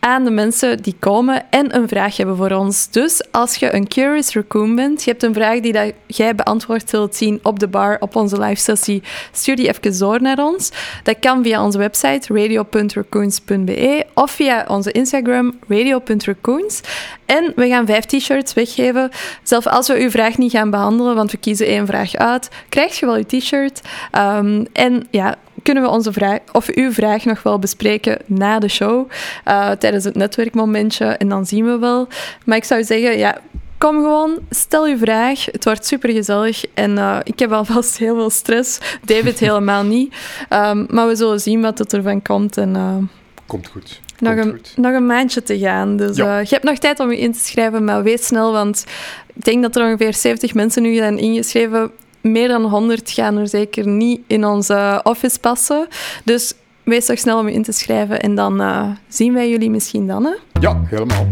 aan de mensen die komen en een vraag hebben voor ons. Dus als je een Curious Raccoon bent, je hebt een vraag die dat jij beantwoord wilt zien op de bar, op onze live sessie, stuur die even door naar ons. Dat kan via onze website radio.raccoons.be of via onze Instagram radio.raccoons. En we gaan vijf t-shirts weggeven. Zelf als we uw vraag niet gaan behandelen, want we kiezen één vraag uit, krijg je wel uw t-shirt. Um, en ja, kunnen we onze vraag, of uw vraag nog wel bespreken na de show, uh, tijdens het netwerkmomentje. En dan zien we wel. Maar ik zou zeggen, ja, kom gewoon, stel je vraag. Het wordt super gezellig. En uh, ik heb alvast heel veel stress. David [laughs] helemaal niet. Um, maar we zullen zien wat er ervan komt. En, uh, komt goed. Nog een, goed. nog een maandje te gaan. Dus ja. je hebt nog tijd om je in te schrijven, maar wees snel, want ik denk dat er ongeveer 70 mensen nu zijn ingeschreven meer dan 100 gaan er zeker niet in onze office passen. Dus wees toch snel om je in te schrijven en dan uh, zien wij jullie misschien dan. Hè? Ja, helemaal.